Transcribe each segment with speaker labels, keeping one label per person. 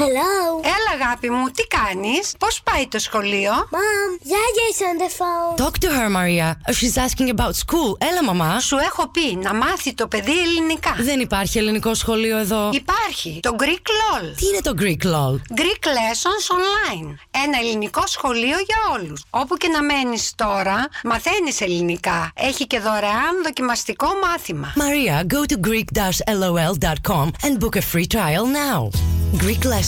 Speaker 1: Hello.
Speaker 2: Έλα, αγάπη μου, τι κάνεις, πώς πάει το σχολείο;
Speaker 1: Mom, Yaya is on the phone.
Speaker 3: Talk to her, Maria. Oh, she's asking about school. Έλα, μαμά.
Speaker 2: Σου έχω πει να μάθει το παιδί ελληνικά.
Speaker 3: Δεν υπάρχει ελληνικό σχολείο εδώ.
Speaker 2: Υπάρχει το Greek LOL.
Speaker 3: Τι είναι το Greek LOL?
Speaker 2: Greek Lessons Online. Ένα ελληνικό σχολείο για όλους. Όπου και να μένεις τώρα, μαθαίνεις ελληνικά. Έχει και δωρεάν δοκιμαστικό μάθημα.
Speaker 3: Maria, go to greek-lol.com and book a free trial now. Greek Lessons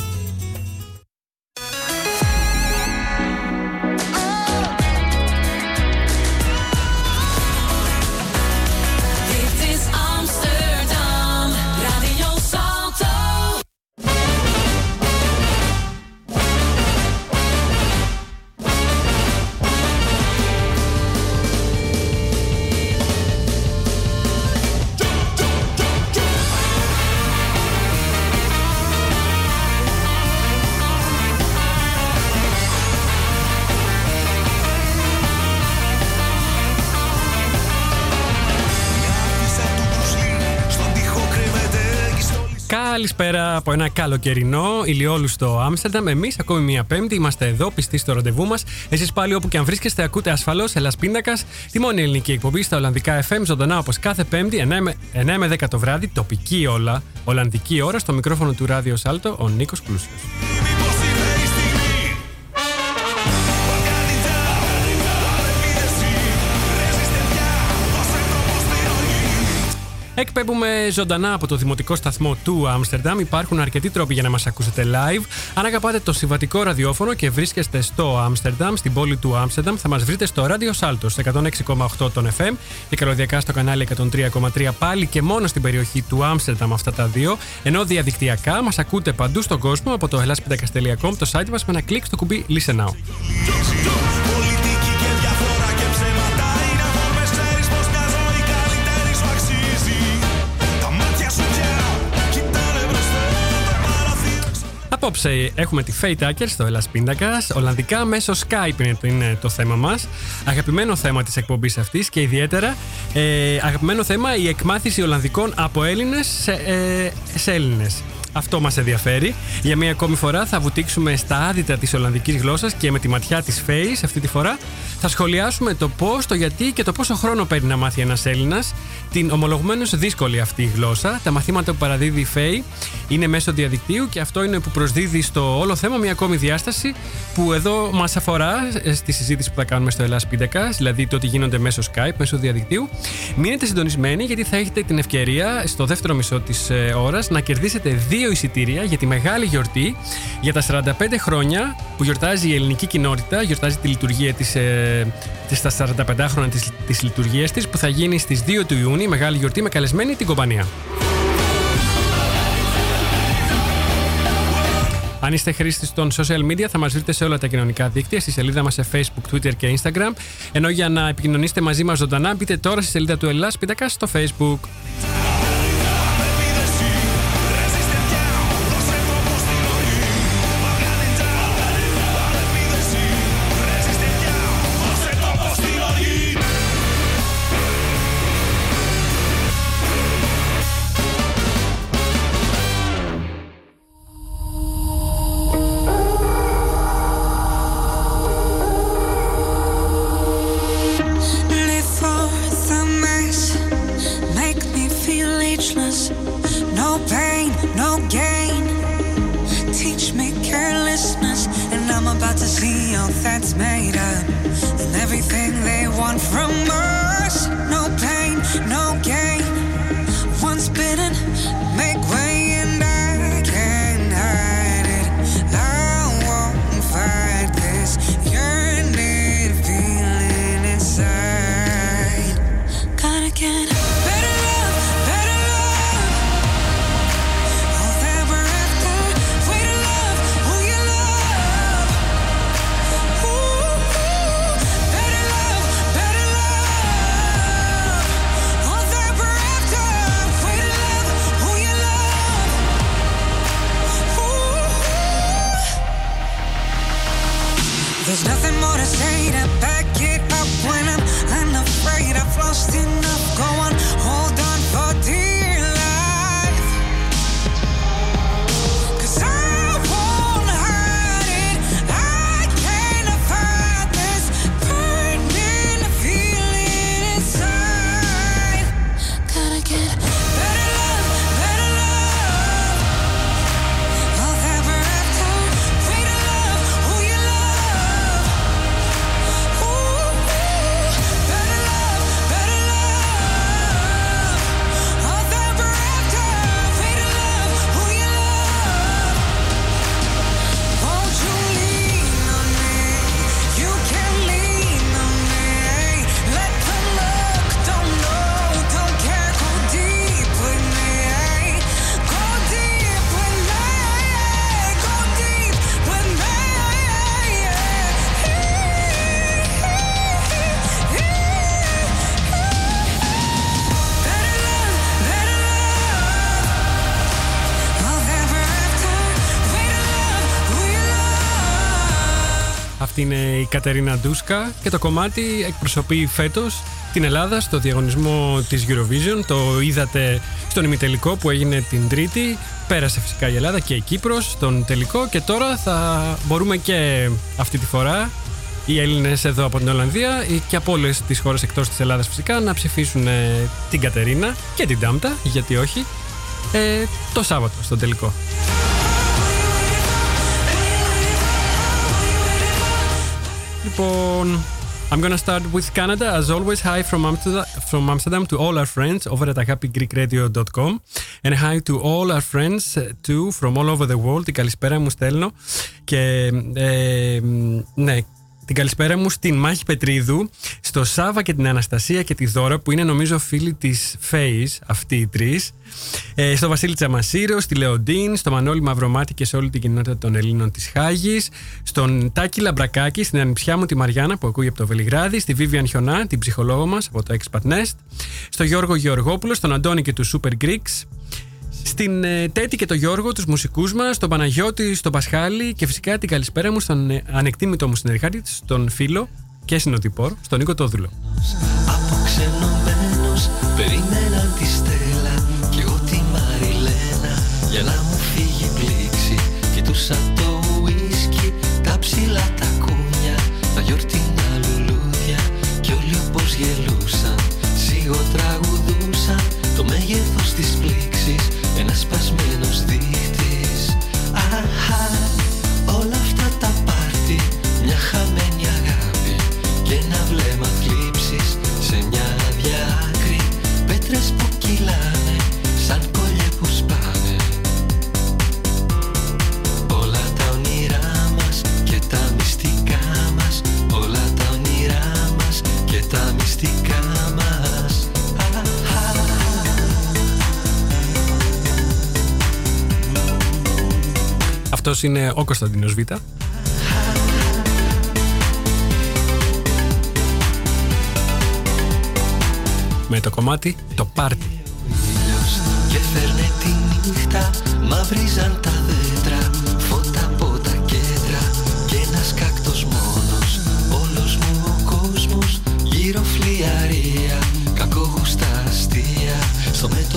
Speaker 4: Καλησπέρα από ένα καλοκαιρινό ηλιόλουστο Άμστερνταμ. Εμείς, ακόμη μία Πέμπτη, είμαστε εδώ πιστοί στο ραντεβού μας. Εσείς πάλι όπου και αν βρίσκεστε, ακούτε ασφαλώς Ελλάς Πίνακας, τη μόνη ελληνική εκπομπή στα Ολλανδικά FM, ζωντανά όπως κάθε Πέμπτη, 9 με, 9 με 10 το βράδυ, τοπική όλα, Ολλανδική ώρα, στο μικρόφωνο του Ράδιο Σάλτο, ο Νίκος Πλούσιος. Εκπέμπουμε ζωντανά από το δημοτικό σταθμό του Άμστερνταμ. Υπάρχουν αρκετοί τρόποι για να μας ακούσετε live. Αν αγαπάτε το συμβατικό ραδιόφωνο και βρίσκεστε στο Άμστερνταμ, στην πόλη του Άμστερνταμ, θα μας βρείτε στο ράδιο Σάλτο στο 106,8 των FM και καλωδιακά στο κανάλι 103,3 πάλι και μόνο στην περιοχή του Άμστερνταμ αυτά τα δύο. Ενώ διαδικτυακά μας ακούτε παντού στον κόσμο από το hellasπιτακas.com, το site μας με ένα κλικ στο κουμπί Listen Now. Απόψε έχουμε τη Faye Tucker στο Ελλάς Πίντακας. Ολλανδικά μέσω Skype είναι το, είναι το θέμα μας. Αγαπημένο θέμα της εκπομπής αυτής και ιδιαίτερα ε, αγαπημένο θέμα η εκμάθηση Ολλανδικών από Έλληνες σε, ε, σε Έλληνες. Αυτό μας ενδιαφέρει. Για μία ακόμη φορά θα βουτήξουμε στα άδυτα της Ολλανδικής γλώσσας και με τη ματιά της Faye αυτή τη φορά θα σχολιάσουμε το πώς, το γιατί και το πόσο χρόνο παίρνει να μάθει ένας Έλληνας την ομολογουμένως δύσκολη αυτή η γλώσσα. Τα μαθήματα που παραδίδει η Faye είναι μέσω διαδικτύου και αυτό είναι που προσδίδει στο όλο θέμα μια ακόμη διάσταση που εδώ μας αφορά ε, στη συζήτηση που θα κάνουμε στο Ελλάς Πίντακας, δηλαδή το ότι γίνονται μέσω Skype, μέσω διαδικτύου. Μείνετε συντονισμένοι γιατί θα έχετε την ευκαιρία στο δεύτερο μισό της ε, ώρας να κερδίσετε δύο εισιτήρια για τη μεγάλη γιορτή για τα 45 χρόνια που γιορτάζει η ελληνική κοινότητα, γιορτάζει τη λειτουργία της, ε, της στα 45 χρόνια της, της λειτουργίας της που θα γίνει στις 2 του Ιούνιου, η μεγάλη γιορτή με καλεσμένη την κομπανία. Αν είστε χρήστης των social media, θα μας βρείτε σε όλα τα κοινωνικά δίκτυα, στη σελίδα μας σε Facebook, Twitter και Instagram. Ενώ για να επικοινωνήσετε μαζί μας ζωντανά, μπείτε τώρα στη σελίδα του Ελλάς Πίτακα στο Facebook. Κατερίνα Ντούσκα και το κομμάτι εκπροσωπεί φέτος την Ελλάδα στο διαγωνισμό της Eurovision. Το είδατε στον ημιτελικό που έγινε την Τρίτη. Πέρασε φυσικά η Ελλάδα και η Κύπρος στον τελικό και τώρα θα μπορούμε και αυτή τη φορά οι Έλληνες εδώ από την Ολλανδία και από όλες τις χώρες εκτός της Ελλάδας φυσικά να ψηφίσουν ε, την Κατερίνα και την Τάμπτα, γιατί όχι, ε, το Σάββατο στον τελικό. Λοιπόν, I'm gonna start with Canada. As always, hi from Amsterdam, from Amsterdam to all our friends over at happygreekradio.com and hi to all our friends uh, too from all over the world. Την καλησπέρα μου στέλνω και ε, ναι, την καλησπέρα μου στην Μάχη Πετρίδου, στο Σάβα και την Αναστασία και τη Δώρα που είναι νομίζω φίλοι της Φέης, αυτοί οι τρεις. Ε, στο Βασίλη Τσαμασίρο, στη Λεοντίν, στο Μανώλη Μαυρομάτη και σε όλη την κοινότητα των Ελλήνων της Χάγης, στον Τάκη Λαμπρακάκη, στην ανιψιά μου τη Μαριάννα που ακούει από το Βελιγράδι, στη Βίβιαν Χιονά, την ψυχολόγο μας από το Expat Nest, στο Γιώργο Γεωργόπουλο, στον Αντώνη και τους Super Greeks, στην ε, Τέτη και το Γιώργο, τους μουσικούς μας, στον Παναγιώτη, στον Πασχάλη και φυσικά την καλησπέρα μου στον ε, ανεκτήμητο μου συνεργάτη, στον φίλο και συνοτυπόρ, στον Νίκο Τόδουλο.
Speaker 5: Αποξενωμένος περίμενα τη Στέλλα Κι εγώ τη Μαριλένα για να μου φύγει η πλήξη Κοιτούσα
Speaker 4: Αυτός είναι ο Κωνσταντίνος Β. Με το κομμάτι το πάρτι.
Speaker 5: ήλιος και φέρνε τη νύχτα Μαυρίζαν τα δέντρα, φώτα από τα κέντρα Κι ένας κάκτος μόνος, όλος μου ο κόσμος Γύρω φλιαρία, κακόγουστα αστεία Στο μέτωπο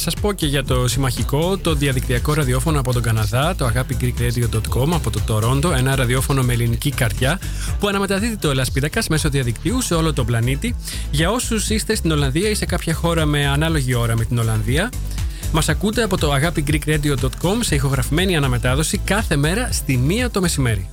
Speaker 4: σας πω και για το συμμαχικό, το διαδικτυακό ραδιόφωνο από τον Καναδά, το agapigreekradio.com από το Τορόντο, ένα ραδιόφωνο με ελληνική καρδιά που αναμεταδίδει το Ελασπίδακας μέσω διαδικτύου σε όλο τον πλανήτη. Για όσους είστε στην Ολλανδία ή σε κάποια χώρα με ανάλογη ώρα με την Ολλανδία, μας ακούτε από το agapigreekradio.com σε ηχογραφημένη αναμετάδοση κάθε μέρα στη μία το μεσημέρι.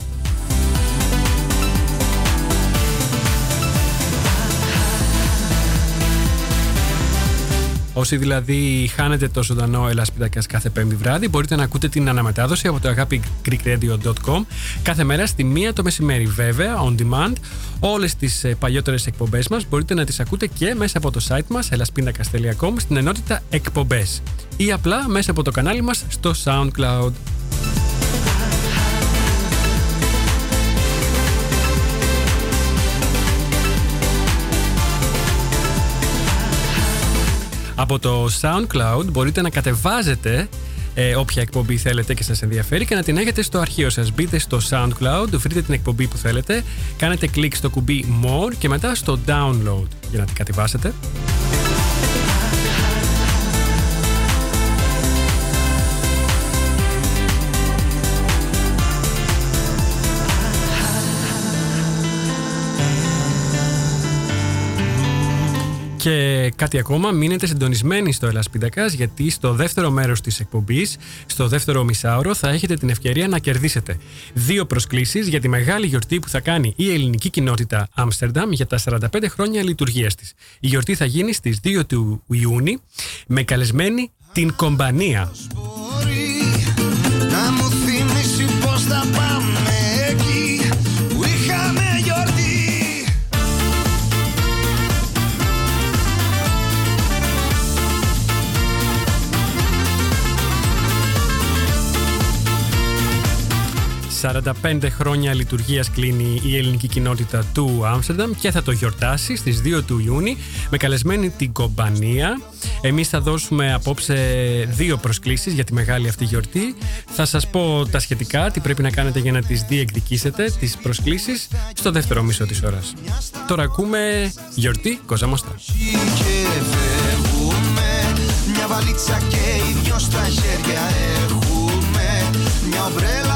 Speaker 4: Όσοι δηλαδή χάνετε το ζωντανό Ελάσπιδακα κάθε πέμπτη βράδυ, μπορείτε να ακούτε την αναμετάδοση από το agapigreekradio.com κάθε μέρα στη μία το μεσημέρι. Βέβαια, on demand, όλες τις ε, παλιότερες εκπομπές μας μπορείτε να τις ακούτε και μέσα από το site μας elaspindakas.com στην ενότητα εκπομπές ή απλά μέσα από το κανάλι μας στο SoundCloud. Από το SoundCloud μπορείτε να κατεβάζετε ε, όποια εκπομπή θέλετε και σας ενδιαφέρει και να την έχετε στο αρχείο σας. Μπείτε στο SoundCloud, βρείτε την εκπομπή που θέλετε, κάνετε κλικ στο κουμπί More και μετά στο Download για να την κατεβάσετε. Και κάτι ακόμα, μείνετε συντονισμένοι στο Ελλάς Πίντακας, γιατί στο δεύτερο μέρος της εκπομπής, στο δεύτερο μισάωρο, θα έχετε την ευκαιρία να κερδίσετε δύο προσκλήσεις για τη μεγάλη γιορτή που θα κάνει η ελληνική κοινότητα Άμστερνταμ για τα 45 χρόνια λειτουργίας της. Η γιορτή θα γίνει στις 2 του Ιούνιου με καλεσμένη την Κομπανία. «45 χρόνια λειτουργίας κλείνει η ελληνική κοινότητα του Άμστερνταμ και θα το γιορτάσει στις 2 του Ιούνιου με καλεσμένη την Κομπανία. Εμείς θα δώσουμε απόψε δύο προσκλήσεις για τη μεγάλη αυτή γιορτή. Θα σας πω τα σχετικά, τι πρέπει να κάνετε για να τις διεκδικήσετε, τις προσκλήσεις, στο δεύτερο μισό της ώρας. Τώρα ακούμε γιορτή Κοζαμοστά.
Speaker 6: και φεύγουμε Μια βαλίτσα και οι δυο στα χέρια έχουμε Μια ομπρέλα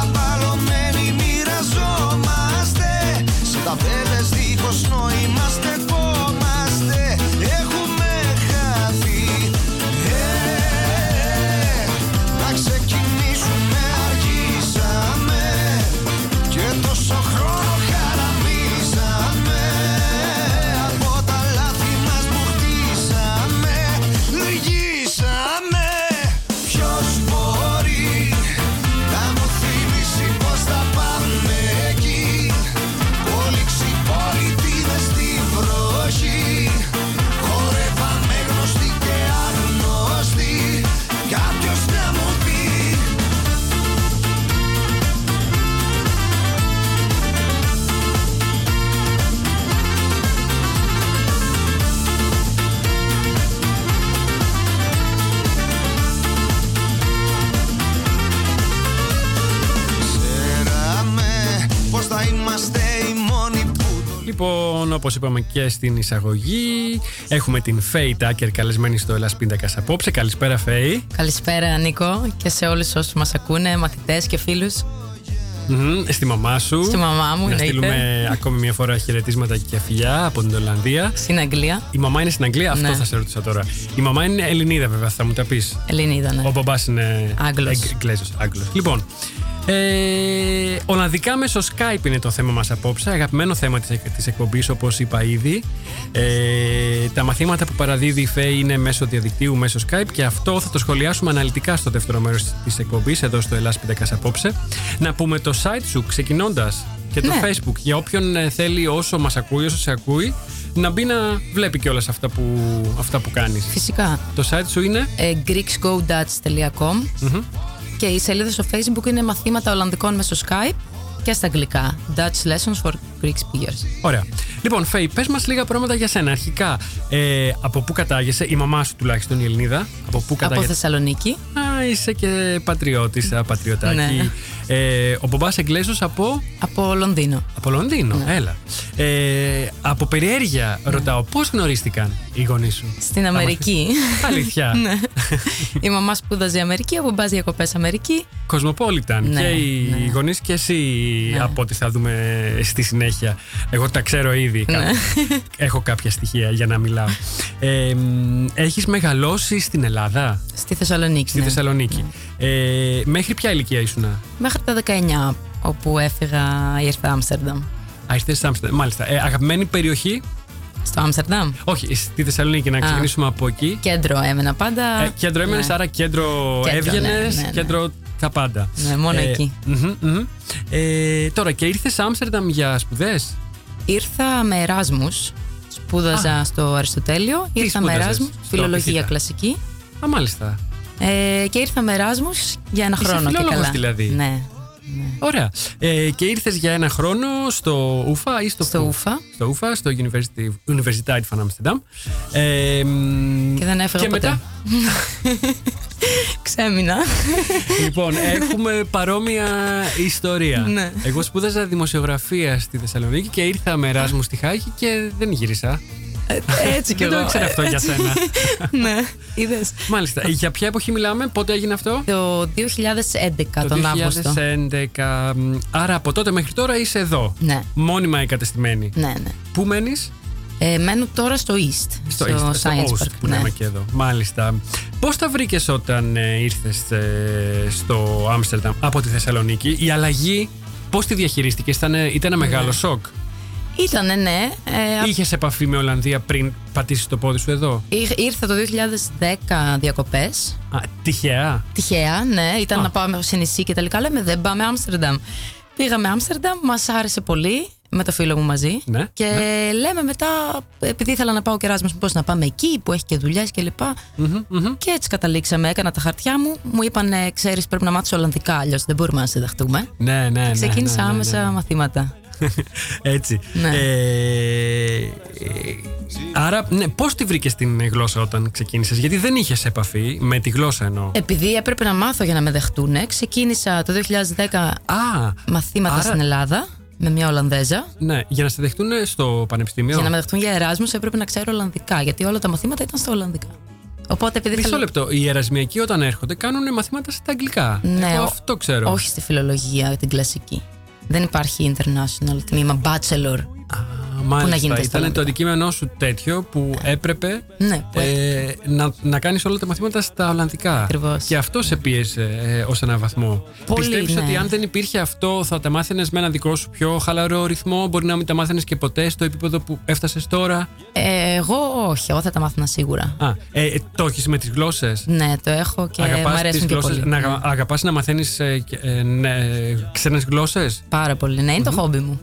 Speaker 4: Λοιπόν, όπως είπαμε και στην εισαγωγή, έχουμε την Φέη Τάκερ καλεσμένη στο Ελλάς Πίντακας απόψε. Καλησπέρα Φέη.
Speaker 7: Καλησπέρα Νίκο και σε όλους όσους μας ακούνε, μαθητές και φίλους.
Speaker 4: Μμμ, Στη μαμά σου.
Speaker 7: Στη μαμά μου,
Speaker 4: Να
Speaker 7: εννοείται.
Speaker 4: στείλουμε ακόμη μια φορά χαιρετίσματα και φιλιά από την Ολλανδία.
Speaker 7: Στην Αγγλία,
Speaker 4: Η μαμά είναι στην Αγγλία, αυτό
Speaker 7: Ναι.
Speaker 4: θα σε ρωτήσω τώρα. Η μαμά είναι Ελληνίδα βέβαια, θα μου τα πεις.
Speaker 7: Ελληνίδα, ναι.
Speaker 4: Ο μπαμπάς είναι
Speaker 7: Άγγλος.
Speaker 4: Εγγλέζος, Άγγλος. Λοιπόν, ε, Ολλανδικά μέσω Skype είναι το θέμα μας απόψε. Αγαπημένο θέμα της, εκ- της εκπομπής, όπως είπα ήδη. Ε, τα μαθήματα που παραδίδει η ΦΕΗ είναι μέσω διαδικτύου, μέσω Skype και αυτό θα το σχολιάσουμε αναλυτικά στο δεύτερο μέρος της εκπομπής, εδώ στο Ελλάς Πιτακάς απόψε. Να πούμε το site σου ξεκινώντας και το
Speaker 7: Ναι.
Speaker 4: Facebook για όποιον ε, θέλει όσο μας ακούει, όσο σε ακούει, να μπει να βλέπει κιόλας αυτά που, αυτά που κάνεις.
Speaker 7: Φυσικά.
Speaker 4: Το site σου είναι;
Speaker 7: Ε, greeksgodutch.com και η σελίδα στο facebook είναι μαθήματα Ολλανδικών μέσω Skype και στα αγγλικά. Dutch Lessons for Greek Speakers.
Speaker 4: Ωραία. Λοιπόν, Φέη, πες μας λίγα πράγματα για σένα. Αρχικά, ε, από πού κατάγεσαι, η μαμά σου τουλάχιστον η Ελληνίδα. Από πού
Speaker 7: Από
Speaker 4: κατάγεσαι;
Speaker 7: Θεσσαλονίκη.
Speaker 4: Α, είσαι και πατριώτη, πατριωτάκι.
Speaker 7: Ναι.
Speaker 4: Ε, ο μπαμπάς Εγγλέζος από;
Speaker 7: Από Λονδίνο.
Speaker 4: Από Λονδίνο,
Speaker 7: Ναι.
Speaker 4: έλα. Ε, από περιέργεια ρωτάω, πώς γνωρίστηκαν; Οι γονείς σου.
Speaker 7: Στην Αμερική.
Speaker 4: Αλήθεια.
Speaker 7: ναι. Η μαμά σπούδαζε Αμερική, ο μπαμπάς διακοπές Αμερική.
Speaker 4: Κοσμοπόλιταν.
Speaker 7: Ναι,
Speaker 4: και οι
Speaker 7: ναι.
Speaker 4: γονείς και εσύ
Speaker 7: Ναι.
Speaker 4: από ό,τι θα δούμε στη συνέχεια. Εγώ τα ξέρω ήδη.
Speaker 7: Ναι.
Speaker 4: Έχω κάποια στοιχεία για να μιλάω. Ε, μ, έχεις μεγαλώσει στην Ελλάδα,
Speaker 7: Στη Θεσσαλονίκη.
Speaker 4: στη
Speaker 7: ναι.
Speaker 4: Θεσσαλονίκη. Ε, μέχρι ποια ηλικία ήσουν;
Speaker 7: Μέχρι τα 19, όπου έφυγα, ήρθα Άμστερνταμ.
Speaker 4: Α, ήρθες στη Άμστερνταμ. Μάλιστα. Ε, αγαπημένη περιοχή;
Speaker 7: Στο Άμστερνταμ.
Speaker 4: Όχι, στη Θεσσαλονίκη, να ξεκινήσουμε από εκεί.
Speaker 7: Κέντρο έμενα πάντα.
Speaker 4: Ε, κέντρο έμενες,
Speaker 7: Ναι.
Speaker 4: άρα κέντρο,
Speaker 7: Κέντρο,
Speaker 4: έβγαινες,
Speaker 7: ναι, ναι, ναι.
Speaker 4: κέντρο τα πάντα.
Speaker 7: Ναι, μόνο εκεί.
Speaker 4: μμμ, μμμ. Ε, τώρα, και ήρθες Άμστερνταμ για σπουδές;
Speaker 7: Ήρθα με Εράσμους. Σπούδαζα στο Αριστοτέλειο.
Speaker 4: Τι
Speaker 7: Ήρθα με
Speaker 4: σπούδαζες;
Speaker 7: Εράσμους.
Speaker 4: στο
Speaker 7: Φιλολογία
Speaker 4: Πυθίτα;
Speaker 7: κλασική.
Speaker 4: Α, μάλιστα.
Speaker 7: Ε, και ήρθα με Εράσμους για ένα
Speaker 4: Είσαι
Speaker 7: χρόνο και
Speaker 4: φιλόλογος
Speaker 7: καλά.
Speaker 4: δηλαδή.
Speaker 7: Ναι.
Speaker 4: Ωραία. Ε, και ήρθες για ένα χρόνο στο ΟΥΦΑ ή στο
Speaker 7: Στο
Speaker 4: ΦΟΥ;
Speaker 7: ΟΥΦΑ.
Speaker 4: Στο ΟΥΦΑ, στο University, Universiteit van Amsterdam. Ε, μ,
Speaker 7: Και δεν έφερα
Speaker 4: και
Speaker 7: ποτέ.
Speaker 4: μετά;
Speaker 7: Ξέμεινα.
Speaker 4: λοιπόν, έχουμε παρόμοια ιστορία.
Speaker 7: Ναι.
Speaker 4: Εγώ σπούδαζα δημοσιογραφία στη Θεσσαλονίκη και ήρθα με Εράσμου στη Χάγη και δεν γύρισα.
Speaker 7: Έτσι κι
Speaker 4: Δεν
Speaker 7: εγώ.
Speaker 4: το ήξερα αυτό για
Speaker 7: Έτσι.
Speaker 4: σένα.
Speaker 7: ναι, είδες.
Speaker 4: Μάλιστα. Για ποια εποχή μιλάμε, πότε έγινε αυτό;
Speaker 7: Το 2011 τον Αύγουστο.
Speaker 4: 2011. μ, Άρα από τότε μέχρι τώρα είσαι εδώ.
Speaker 7: Ναι,
Speaker 4: Μόνιμα εγκατεστημένη.
Speaker 7: ναι, ναι.
Speaker 4: Πού μένεις;
Speaker 7: Ε, μένω τώρα στο East,
Speaker 4: Στο,
Speaker 7: στο,
Speaker 4: East, στο
Speaker 7: Science
Speaker 4: Oast
Speaker 7: Park.
Speaker 4: που
Speaker 7: ναι.
Speaker 4: λέμε και εδώ. Μάλιστα. Πώς τα βρήκες όταν ε, ήρθες στο Άμστερνταμ από τη Θεσσαλονίκη, η αλλαγή. Πώς τη διαχειρίστηκες, ήταν, ήταν ένα μεγάλο σοκ;
Speaker 7: Ήτανε, ναι. Ε,
Speaker 4: Είχες επαφή με Ολλανδία πριν πατήσεις το πόδι σου εδώ;
Speaker 7: ήρ- ήρθα το 2010 διακοπές.
Speaker 4: Α, τυχαία;
Speaker 7: Τυχαία, ναι. Ήταν
Speaker 4: Α.
Speaker 7: να πάμε σε νησί και τελικά λέμε δεν πάμε Άμστερνταμ. Πήγαμε Άμστερνταμ, μας άρεσε πολύ με το φίλο μου μαζί.
Speaker 4: Ναι,
Speaker 7: και λέμε μετά, επειδή ήθελα να πάω και Εράσμος, πώς να πάμε εκεί που έχει και δουλειές και λοιπά. Και έτσι καταλήξαμε. Έκανα τα χαρτιά μου. Μου είπαν, ξέρεις, πρέπει να μάθεις Ολλανδικά, αλλιώς δεν μπορούμε να σε δεχτούμε.
Speaker 4: Ναι, ναι, ναι.
Speaker 7: Ξεκίνησα
Speaker 4: ναι, ναι, ναι,
Speaker 7: άμεσα
Speaker 4: ναι.
Speaker 7: μαθήματα.
Speaker 4: Έτσι.
Speaker 7: Ναι.
Speaker 4: Ε, ε, άρα, ναι, πώς τη βρήκες την γλώσσα όταν ξεκίνησες, Γιατί δεν είχες επαφή με τη γλώσσα εννοώ.
Speaker 7: Επειδή έπρεπε να μάθω για να με δεχτούν, ξεκίνησα το 2010
Speaker 4: Α,
Speaker 7: μαθήματα
Speaker 4: άρα-
Speaker 7: στην Ελλάδα με μια Ολλανδέζα.
Speaker 4: ναι, για να σε δεχτούν στο πανεπιστήμιο;
Speaker 7: Για να με δεχτούν για Εράσμους έπρεπε να ξέρω Ολλανδικά, γιατί όλα τα μαθήματα ήταν στα Ολλανδικά. Οπότε επειδή
Speaker 4: Μισό
Speaker 7: ήθελα-
Speaker 4: λεπτό. Οι ερασμιακοί όταν έρχονται κάνουν μαθήματα στα αγγλικά.
Speaker 7: Ναι,
Speaker 4: Εγώ
Speaker 7: ο-
Speaker 4: αυτό ξέρω.
Speaker 7: Όχι στη φιλολογία, την κλασική. Δεν υπάρχει international τμήμα bachelor.
Speaker 4: Α, μάλιστα.
Speaker 7: να γίνεται στα
Speaker 4: Ήταν το
Speaker 7: Ολλανδικά.
Speaker 4: αντικείμενό σου τέτοιο που έπρεπε
Speaker 7: Ναι, που
Speaker 4: ε, να, να κάνεις όλα τα μαθήματα στα Ολλανδικά.
Speaker 7: Ακριβώς.
Speaker 4: Και αυτό σε πίεσε ε, ως έναν βαθμό.
Speaker 7: Πολύ,
Speaker 4: Πιστεύεις
Speaker 7: ναι.
Speaker 4: ότι αν δεν υπήρχε αυτό, θα τα μάθαινες με ένα δικό σου πιο χαλαρό ρυθμό, μπορεί να μην τα μάθαινες και ποτέ στο επίπεδο που έφτασες τώρα;
Speaker 7: Ε, εγώ όχι, εγώ θα τα μάθαινα σίγουρα.
Speaker 4: Α, ε, ε, το έχεις με τις γλώσσες;
Speaker 7: Ναι, το έχω και μου αρέσουν και πολύ.
Speaker 4: να
Speaker 7: Ναι.
Speaker 4: αγα- αγαπάς να μαθαίνεις ε, και- ε, ναι, ξένες γλώσσες;
Speaker 7: Πάρα πολύ. Ναι, είναι το χόμπι μου.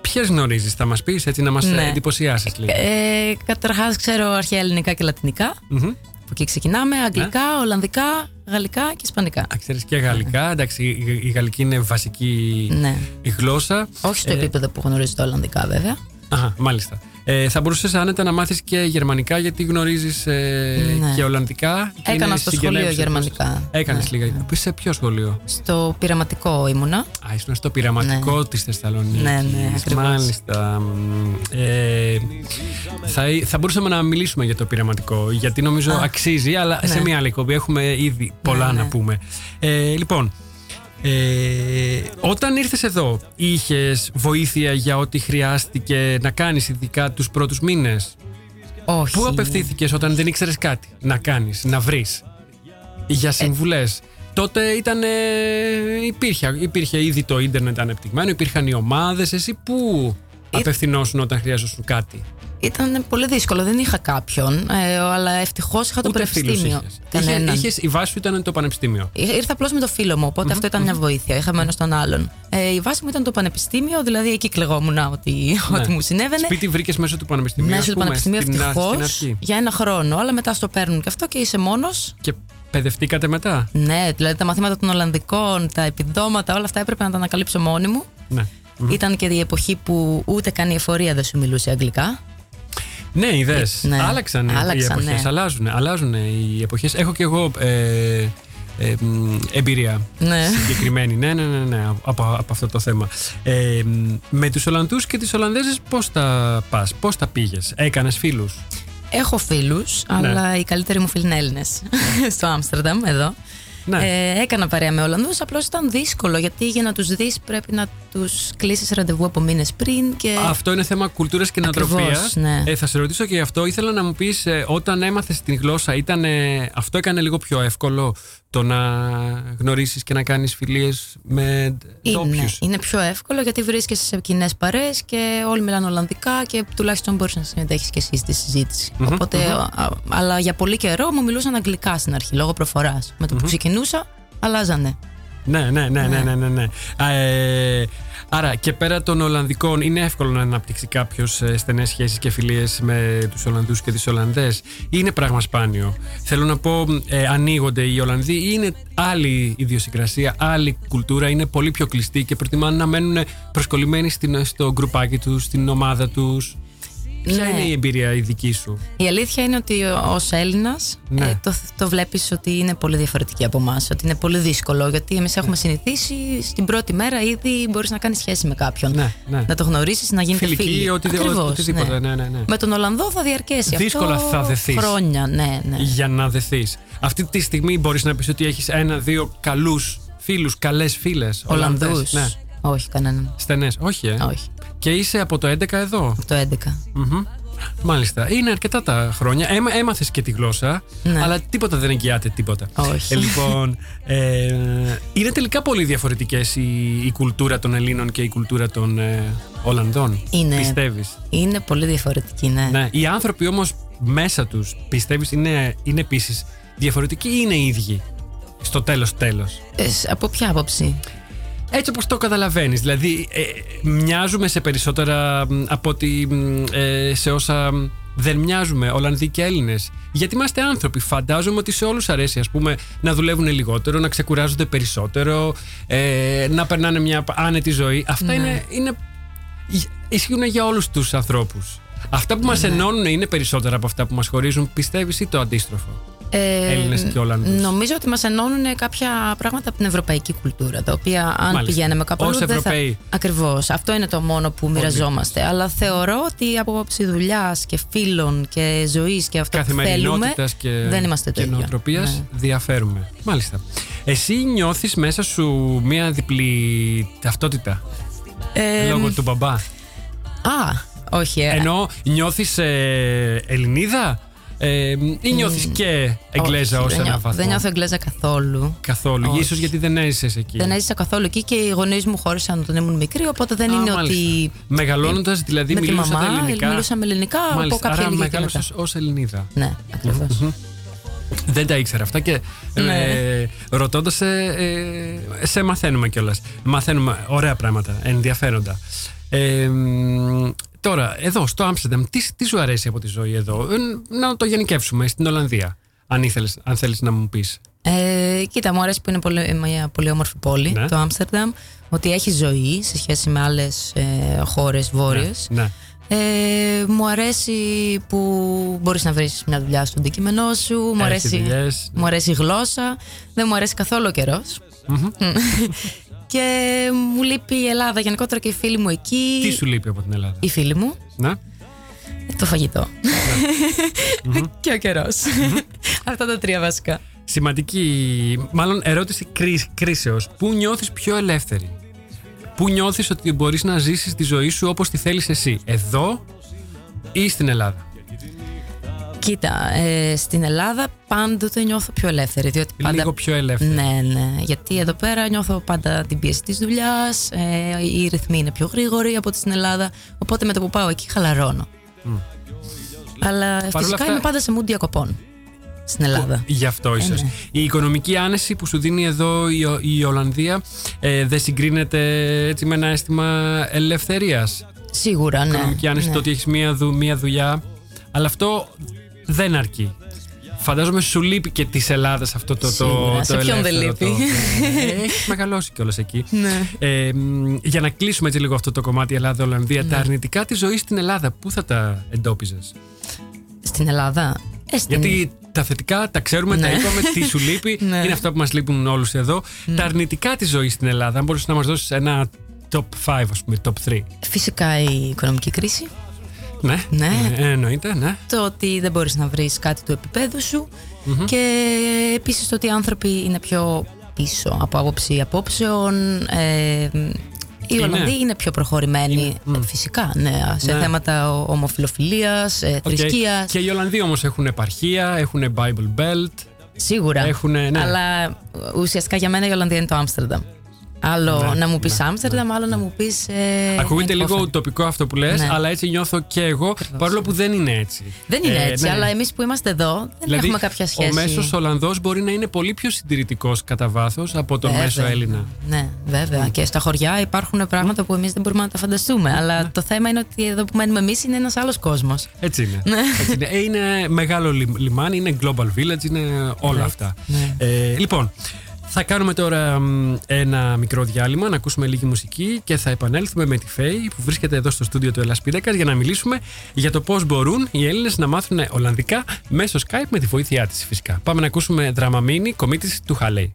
Speaker 4: Ποιες γνωρίζεις, θα μας πεις έτσι να μας
Speaker 7: Ναι.
Speaker 4: ε, εντυπωσιάσεις λίγο;
Speaker 7: Ε, Καταρχάς, ξέρω αρχαία ελληνικά και λατινικά.
Speaker 4: Μμμ.
Speaker 7: Από εκεί ξεκινάμε. Αγγλικά, Ολλανδικά, Γαλλικά και Ισπανικά.
Speaker 4: Α, ξέρεις και γαλλικά, εντάξει, η, η γαλλική είναι βασική
Speaker 7: Ναι.
Speaker 4: γλώσσα.
Speaker 7: Όχι στο
Speaker 4: Ε,
Speaker 7: επίπεδο που γνωρίζω τα Ολλανδικά, βέβαια.
Speaker 4: Αχα, μάλιστα. Ε, θα μπορούσες άνετα να μάθεις και γερμανικά γιατί γνωρίζεις ε,
Speaker 7: Ναι.
Speaker 4: και Ολλανδικά. και
Speaker 7: Έκανα
Speaker 4: είναι
Speaker 7: στο σχολείο
Speaker 4: συγγενεύσεις
Speaker 7: γερμανικά.
Speaker 4: Έκανες
Speaker 7: Ναι,
Speaker 4: λίγα. Σε ποιο σχολείο;
Speaker 7: Στο πειραματικό ήμουνα.
Speaker 4: Α, ήσουν στο πειραματικό
Speaker 7: Ναι.
Speaker 4: της Θεσσαλονίκης.
Speaker 7: Ναι, ναι, ακριβώς.
Speaker 4: Μάλιστα. Μ, Ε, θα, θα μπορούσαμε να μιλήσουμε για το πειραματικό, γιατί νομίζω
Speaker 7: Α.
Speaker 4: αξίζει, αλλά σε
Speaker 7: Ναι.
Speaker 4: μια άλλη εκπομπή έχουμε ήδη πολλά
Speaker 7: ναι.
Speaker 4: να πούμε. Ε, λοιπόν, ε, όταν ήρθες εδώ, είχες βοήθεια για ό,τι χρειάστηκε να κάνεις ειδικά τους πρώτους μήνες;
Speaker 7: Όχι.
Speaker 4: Πού απευθύνθηκες όταν δεν ήξερες κάτι να κάνεις, να βρεις για συμβουλές; Τότε ήταν, ε, υπήρχε, υπήρχε ήδη το ίντερνετ ανεπτυγμένο, υπήρχαν οι ομάδες. Εσύ πού απευθυνόσουν όταν χρειάζοσουν κάτι;
Speaker 7: Ήταν πολύ δύσκολο, δεν είχα κάποιον, ε, αλλά ευτυχώς είχα το
Speaker 4: Ούτε φίλους
Speaker 7: πανεπιστήμιο.
Speaker 4: είχες. Είχε,
Speaker 7: Κανέναν.
Speaker 4: είχες, η βάση σου ήταν το πανεπιστήμιο.
Speaker 7: Ήρ- Ήρθα απλώς με το φίλο μου, οπότε αυτό ήταν μια βοήθεια. Είχαμε ένα στον άλλον. Ε, η βάση μου ήταν το πανεπιστήμιο, δηλαδή εκεί κλεγόμουν ότι,
Speaker 4: Ναι.
Speaker 7: ότι μου συνέβαινε.
Speaker 4: Σπίτι βρήκες μέσω του πανεπιστημίου.
Speaker 7: Μέσω
Speaker 4: ας
Speaker 7: του
Speaker 4: πούμε,
Speaker 7: πανεπιστημίου
Speaker 4: στην, α-
Speaker 7: ευτυχώς
Speaker 4: στην αρχή.
Speaker 7: για ένα χρόνο. Αλλά μετά στο παίρνουν και αυτό και είσαι μόνος.
Speaker 4: Και παιδευτήκατε μετά;
Speaker 7: Ναι, δηλαδή τα μαθήματα των Ολλανδικών, τα επιδόματα, όλα αυτά έπρεπε να τα ανακαλύψω μόνη μου.
Speaker 4: Ναι.
Speaker 7: Ήταν και η εποχή που ούτε καν η εφορία δεν σου μιλούσε αγγλικά.
Speaker 4: Ναι, είδε.
Speaker 7: Ναι.
Speaker 4: Άλλαξαν, οι
Speaker 7: Άλλαξαν,
Speaker 4: εποχές.
Speaker 7: ναι.
Speaker 4: Αλλάζουν, αλλάζουν οι εποχές. Έχω κι εγώ ε, ε, μ, εμπειρία
Speaker 7: Ναι.
Speaker 4: συγκεκριμένη. ναι, ναι, ναι, ναι, από, από αυτό το θέμα. Ε, μ, με τους Ολλανδούς και τις Ολλανδέζες πώς τα πας, πώς τα πήγες, έκανες φίλους;
Speaker 7: Έχω φίλους, αλλά οι καλύτεροι μου φίλοι είναι Έλληνες. Στο Άμστερνταμ, εδώ.
Speaker 4: Ναι.
Speaker 7: Ε, έκανα παρέα με Ολλανδούς, απλώς ήταν δύσκολο γιατί για να τους δεις πρέπει να τους κλείσεις ραντεβού από μήνες πριν. Και...
Speaker 4: Αυτό είναι θέμα κουλτούρας και
Speaker 7: Ακριβώς,
Speaker 4: νοοτροπία.
Speaker 7: ναι.
Speaker 4: Ε, θα σε ρωτήσω και γι' αυτό. Ήθελα να μου πεις, όταν έμαθες την γλώσσα, ήταν, αυτό έκανε λίγο πιο εύκολο το να γνωρίσεις και να κάνεις φιλίες με
Speaker 7: Είναι,
Speaker 4: ντόπιου.
Speaker 7: είναι πιο εύκολο γιατί βρίσκεσαι σε κοινέ παρέ και όλοι μιλάνε Ολλανδικά και τουλάχιστον μπορείς να συμμετέχεις και εσύ στη συζήτηση. Οπότε, α, αλλά για πολύ καιρό μου μιλούσαν αγγλικά στην αρχή λόγω προφοράς. Με το που ξεκινούσα, αλλάζανε.
Speaker 4: Ναι, ναι, ναι, ναι, ναι, ναι, ναι. Α, ε, άρα και πέρα των Ολλανδικών, είναι εύκολο να αναπτύξει κάποιος στενές σχέσεις και φιλίες με τους Ολλανδούς και τις Ολλανδές; Είναι πράγμα σπάνιο. Θέλω να πω, ε, ανοίγονται οι Ολλανδοί ή είναι άλλη ιδιοσυγκρασία, άλλη κουλτούρα, είναι πολύ πιο κλειστοί και προτιμάνε να μένουν προσκολλημένοι στην, στο γκρουπάκι τους, στην ομάδα τους. Ποια
Speaker 7: Ναι.
Speaker 4: είναι η εμπειρία η δική σου;
Speaker 7: Η αλήθεια είναι ότι ως Έλληνας
Speaker 4: Ναι.
Speaker 7: το, το βλέπεις ότι είναι πολύ διαφορετική από εμάς. Ότι είναι πολύ δύσκολο γιατί εμείς έχουμε συνηθίσει στην πρώτη μέρα ήδη μπορείς να κάνεις σχέση με κάποιον.
Speaker 4: Ναι, ναι.
Speaker 7: Να το γνωρίσει, να γίνετε
Speaker 4: Φιλική,
Speaker 7: φίλοι.
Speaker 4: οτι-
Speaker 7: Ακριβώς,
Speaker 4: οτιδήποτε, ναι, ναι, ναι.
Speaker 7: Με τον Ολλανδό θα διαρκέσει
Speaker 4: Δύσκολα
Speaker 7: αυτό
Speaker 4: θα δεθείς.
Speaker 7: χρόνια. Ναι, ναι.
Speaker 4: για να δεθείς. Αυτή τη στιγμή μπορείς να πεις ότι έχεις ένα-δύο καλούς φίλους, καλές φίλες.
Speaker 7: Ολλανδούς.
Speaker 4: Ναι.
Speaker 7: Όχι, κανέναν.
Speaker 4: Στενές. Όχι, ε.
Speaker 7: Όχι.
Speaker 4: Και είσαι από το 11 εδώ;
Speaker 7: Από το 11.
Speaker 4: Μμμ. Μάλιστα. Είναι αρκετά τα χρόνια. Έμα, Έμαθες και τη γλώσσα,
Speaker 7: Ναι.
Speaker 4: αλλά τίποτα δεν εγγυάται τίποτα.
Speaker 7: Όχι.
Speaker 4: Ε, λοιπόν, ε, είναι τελικά πολύ διαφορετικές η, η κουλτούρα των Ελλήνων και η κουλτούρα των ε, Ολλανδών.
Speaker 7: Είναι.
Speaker 4: Πιστεύεις;
Speaker 7: Είναι πολύ διαφορετική, ναι.
Speaker 4: Ναι. Οι άνθρωποι όμως μέσα τους, πιστεύεις, είναι, είναι επίσης διαφορετικοί ή είναι ίδιοι. Στο τέλος τέλος;
Speaker 7: Ε, σ- από ποια άποψη;
Speaker 4: Έτσι όπως το καταλαβαίνεις, δηλαδή ε, μοιάζουμε σε περισσότερα μ, από ότι μ, ε, σε όσα μ, δεν μοιάζουμε Ολλανδοί και Έλληνες. Γιατί είμαστε άνθρωποι. Φαντάζομαι ότι σε όλους αρέσει ας πούμε, να δουλεύουν λιγότερο, να ξεκουράζονται περισσότερο, ε, να περνάνε μια άνετη ζωή. Αυτά
Speaker 7: Ναι.
Speaker 4: είναι, είναι, ισχύουν για όλους τους ανθρώπους. Αυτά που
Speaker 7: Ναι.
Speaker 4: μας ενώνουν είναι περισσότερα από αυτά που μας χωρίζουν, πιστεύεις ή το αντίστροφο;
Speaker 7: Ε,
Speaker 4: Έλληνες και Ολλανδούς.
Speaker 7: Νομίζω ότι μας ενώνουν κάποια πράγματα από την ευρωπαϊκή κουλτούρα. Τα οποία, αν
Speaker 4: Μάλιστα.
Speaker 7: πηγαίναμε κάπου
Speaker 4: Ως
Speaker 7: αλλού, δεν θα.
Speaker 4: Ευρωπαίοι.
Speaker 7: Ακριβώς. Αυτό είναι το μόνο που μοιραζόμαστε. Αλλά θεωρώ ότι από άποψη δουλειάς και φίλων και ζωής και αυτό που θέλουμε.
Speaker 4: καθημερινότητας και,
Speaker 7: δεν είμαστε το
Speaker 4: και
Speaker 7: ίδιο.
Speaker 4: νοοτροπίας
Speaker 7: Ναι.
Speaker 4: διαφέρουμε. Μάλιστα. Εσύ νιώθεις μέσα σου μία διπλή ταυτότητα
Speaker 7: Ε,
Speaker 4: λόγω του μπαμπά;
Speaker 7: Α, όχι. ε,
Speaker 4: Ενώ νιώθεις ε, Ελληνίδα; Ε, ή νιώθεις και Εγγλέζα
Speaker 7: όχι,
Speaker 4: ως
Speaker 7: δεν
Speaker 4: ένα
Speaker 7: νιώθω-
Speaker 4: βαθμό.
Speaker 7: Δεν νιώθω Εγγλέζα καθόλου.
Speaker 4: Καθόλου.
Speaker 7: Όχι.
Speaker 4: Ίσως γιατί δεν έζησες εκεί.
Speaker 7: Δεν έζησα καθόλου εκεί και οι γονείς μου χώρισαν όταν ήμουν μικρή, οπότε δεν
Speaker 4: Α,
Speaker 7: είναι
Speaker 4: μάλιστα.
Speaker 7: ότι.
Speaker 4: Μεγαλώνοντας δηλαδή
Speaker 7: με τη
Speaker 4: μιλούσατε
Speaker 7: μαμά,
Speaker 4: ελληνικά.
Speaker 7: μιλούσαμε ελληνικά από
Speaker 4: Μάλιστα.
Speaker 7: κάποια
Speaker 4: Άρα
Speaker 7: ηλικία και
Speaker 4: μεγάλωσες ως Ελληνίδα.
Speaker 7: Ναι, ακριβώς.
Speaker 4: Δεν τα ήξερα αυτά και
Speaker 7: Ναι.
Speaker 4: ε, ρωτώντας σε, ε, σε μαθαίνουμε κιόλας. Μαθαίνουμε ωραία πράγματα, ενδιαφέροντα. Ε, μ, τώρα, εδώ στο Άμστερνταμ, τι, τι σου αρέσει από τη ζωή εδώ, Ε, να το γενικεύσουμε στην Ολλανδία, αν, ήθελες, αν θέλεις να μου πεις.
Speaker 7: Ε, κοίτα, μου αρέσει που είναι πολύ, μια πολύ όμορφη πόλη,
Speaker 4: Ναι.
Speaker 7: το Άμστερνταμ. Ότι έχει ζωή σε σχέση με άλλες ε, χώρες βόρειες.
Speaker 4: Ναι.
Speaker 7: Ε, μου αρέσει που μπορείς να βρεις μια δουλειά στο αντικείμενό σου. Μου
Speaker 4: Έχει
Speaker 7: αρέσει,
Speaker 4: δουλειές.
Speaker 7: μου αρέσει η γλώσσα. Δεν μου αρέσει καθόλου ο καιρός. Και μου λείπει η Ελλάδα γενικότερα και οι φίλοι μου εκεί.
Speaker 4: Τι σου λείπει από την Ελλάδα;
Speaker 7: Οι φίλοι μου.
Speaker 4: Ναι.
Speaker 7: Το φαγητό. και ο καιρός. Αυτά τα τρία βασικά.
Speaker 4: Σημαντική, μάλλον ερώτηση κρί, κρίσεως. Πού νιώθεις πιο ελεύθερη; Πού νιώθεις ότι μπορείς να ζήσεις τη ζωή σου όπως τη θέλεις εσύ; Εδώ ή στην Ελλάδα;
Speaker 7: Κοίτα, ε, στην Ελλάδα πάντοτε νιώθω πιο ελεύθερη. Διότι πάντα...
Speaker 4: Λίγο πιο ελεύθερη.
Speaker 7: Ναι, ναι. Γιατί εδώ πέρα νιώθω πάντα την πίεση της δουλειάς. Ε, οι ρυθμοί είναι πιο γρήγοροι από ό,τι στην Ελλάδα. Οπότε με το που πάω εκεί χαλαρώνω. Αλλά φυσικά
Speaker 4: αυτά-
Speaker 7: είμαι πάντα σε mood διακοπών στην Ελλάδα.
Speaker 4: Γι' αυτό ίσω.
Speaker 7: ναι.
Speaker 4: Η οικονομική άνεση που σου δίνει εδώ η, Ο- η Ολλανδία ε, δεν συγκρίνεται έτσι με ένα αίσθημα ελευθερίας;
Speaker 7: Σίγουρα, ναι.
Speaker 4: οικονομική άνεση
Speaker 7: ναι.
Speaker 4: το ότι έχεις μία, δου- μία δουλειά. Αλλά αυτό δεν αρκεί. Φαντάζομαι σου λείπει και της Ελλάδας αυτό το, το,
Speaker 7: Σίγουρα.
Speaker 4: το
Speaker 7: Σε ποιον δεν
Speaker 4: ελεύθερο,
Speaker 7: λείπει;
Speaker 4: Το... Έχει μεγαλώσει κιόλας εκεί.
Speaker 7: Ναι.
Speaker 4: Ε, μ, για να κλείσουμε έτσι λίγο αυτό το κομμάτι Ελλάδα-Ολλανδία, τα αρνητικά της ζωής στην Ελλάδα, πού θα τα εντόπιζες;
Speaker 7: Στην Ελλάδα; Ε, στην...
Speaker 4: Γιατί τα θετικά τα ξέρουμε, τα
Speaker 7: Ναι.
Speaker 4: είπαμε, τι σου λείπει.
Speaker 7: Ναι.
Speaker 4: Είναι αυτά που μας λείπουν όλους εδώ. Τα αρνητικά της ζωής στην Ελλάδα, αν μπορούσε να μας δώσεις ένα top 5, ας πούμε, top 3.
Speaker 7: Φυσικά η οικονομική κρίση.
Speaker 4: Ναι,
Speaker 7: Ναι.
Speaker 4: ε, εννοείται, ναι.
Speaker 7: Το ότι δεν μπορείς να βρεις κάτι του επίπεδου σου και επίσης το ότι οι άνθρωποι είναι πιο πίσω από άποψη απόψεων. Ε, οι
Speaker 4: Είναι.
Speaker 7: Ολλανδοί είναι πιο προχωρημένοι,
Speaker 4: Είναι, μ.
Speaker 7: ε, φυσικά, ναι, σε
Speaker 4: Ναι.
Speaker 7: θέματα ο- ομοφιλοφιλίας, ε,
Speaker 4: Οκ.
Speaker 7: θρησκείας.
Speaker 4: Και οι Ολλανδοί όμως έχουν επαρχία, έχουν Bible Belt.
Speaker 7: Σίγουρα.
Speaker 4: Έχουνε, ναι.
Speaker 7: Αλλά ουσιαστικά για μένα η Ολλανδία είναι το Άμστερνταμ. Άλλο
Speaker 4: Ναι,
Speaker 7: να μου πεις
Speaker 4: ναι,
Speaker 7: Άμστερνταμ, άλλο να μου πεις. Ε,
Speaker 4: Ακούγεται λίγο
Speaker 7: Eindhoven.
Speaker 4: ουτοπικό αυτό που λες,
Speaker 7: Ναι.
Speaker 4: αλλά έτσι νιώθω και εγώ, παρόλο που δεν είναι έτσι.
Speaker 7: Δεν είναι
Speaker 4: Ε,
Speaker 7: έτσι,
Speaker 4: ναι.
Speaker 7: αλλά εμείς που είμαστε εδώ δεν
Speaker 4: Δηλαδή,
Speaker 7: έχουμε κάποια σχέση.
Speaker 4: ο μέσος Ολλανδός μπορεί να είναι πολύ πιο συντηρητικός κατά βάθος από τον
Speaker 7: Βέβαια.
Speaker 4: μέσο Έλληνα.
Speaker 7: Ναι, βέβαια. Και στα χωριά υπάρχουν πράγματα που εμείς δεν μπορούμε να τα φανταστούμε. Αλλά το θέμα είναι ότι εδώ που μένουμε εμείς είναι ένας άλλος κόσμος.
Speaker 4: Έτσι είναι.
Speaker 7: Ναι.
Speaker 4: Έτσι είναι. Ε, είναι μεγάλο λι- λιμάνι, είναι global village, είναι όλα αυτά.
Speaker 7: Ναι.
Speaker 4: Ε, λοιπόν, θα κάνουμε τώρα μ, ένα μικρό διάλειμμα, να ακούσουμε λίγη μουσική και θα επανέλθουμε με τη Φέη που βρίσκεται εδώ στο στούντιο του Ελλάς Πίδακας για να μιλήσουμε για το πώς μπορούν οι Έλληνες να μάθουν Ολλανδικά μέσω Skype με τη βοήθειά της φυσικά. Πάμε να ακούσουμε δραμαμίνη κομίτης του Χαλέη.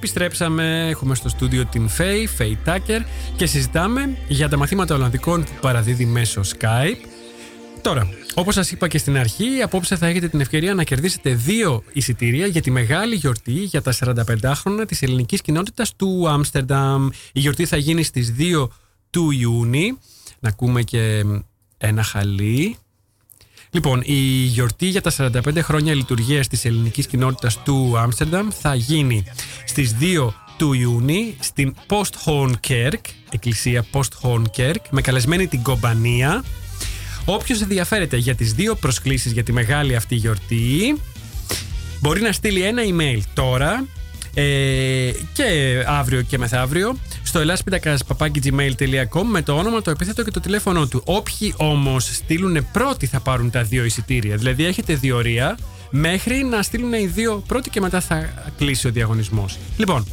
Speaker 4: Επιστρέψαμε, έχουμε στο στούντιο την Φέη, Φέη Τάκερ και συζητάμε για τα μαθήματα Ολλανδικών που παραδίδει μέσω Skype. Τώρα, όπως σας είπα και στην αρχή, απόψε θα έχετε την ευκαιρία να κερδίσετε δύο εισιτήρια για τη μεγάλη γιορτή για τα 45 χρόνια της ελληνικής κοινότητας του Άμστερνταμ. Η γιορτή θα γίνει στις 2 του Ιούνιου. Να ακούμε και ένα χαλί. Λοιπόν, η γιορτή για τα 45 χρόνια λειτουργίας της ελληνικής κοινότητας του Άμστερνταμ θα γίνει στις 2 του Ιούνιου στην Posthornkerk, εκκλησία Posthornkerk, με καλεσμένη την Κομπανία. Όποιος ενδιαφέρεται για τις δύο προσκλήσεις για τη μεγάλη αυτή γιορτή, Μπορεί να στείλει ένα email τώρα ε, και αύριο και μεθαύριο στο ελάσπιντακα.gmail.com με το όνομα, το επίθετο και το τηλέφωνο του. Όποιοι όμως στείλουν πρώτοι θα πάρουν τα δύο εισιτήρια. Δηλαδή έχετε διορία μέχρι να στείλουν οι δύο πρώτοι και μετά θα κλείσει ο διαγωνισμός. Λοιπόν,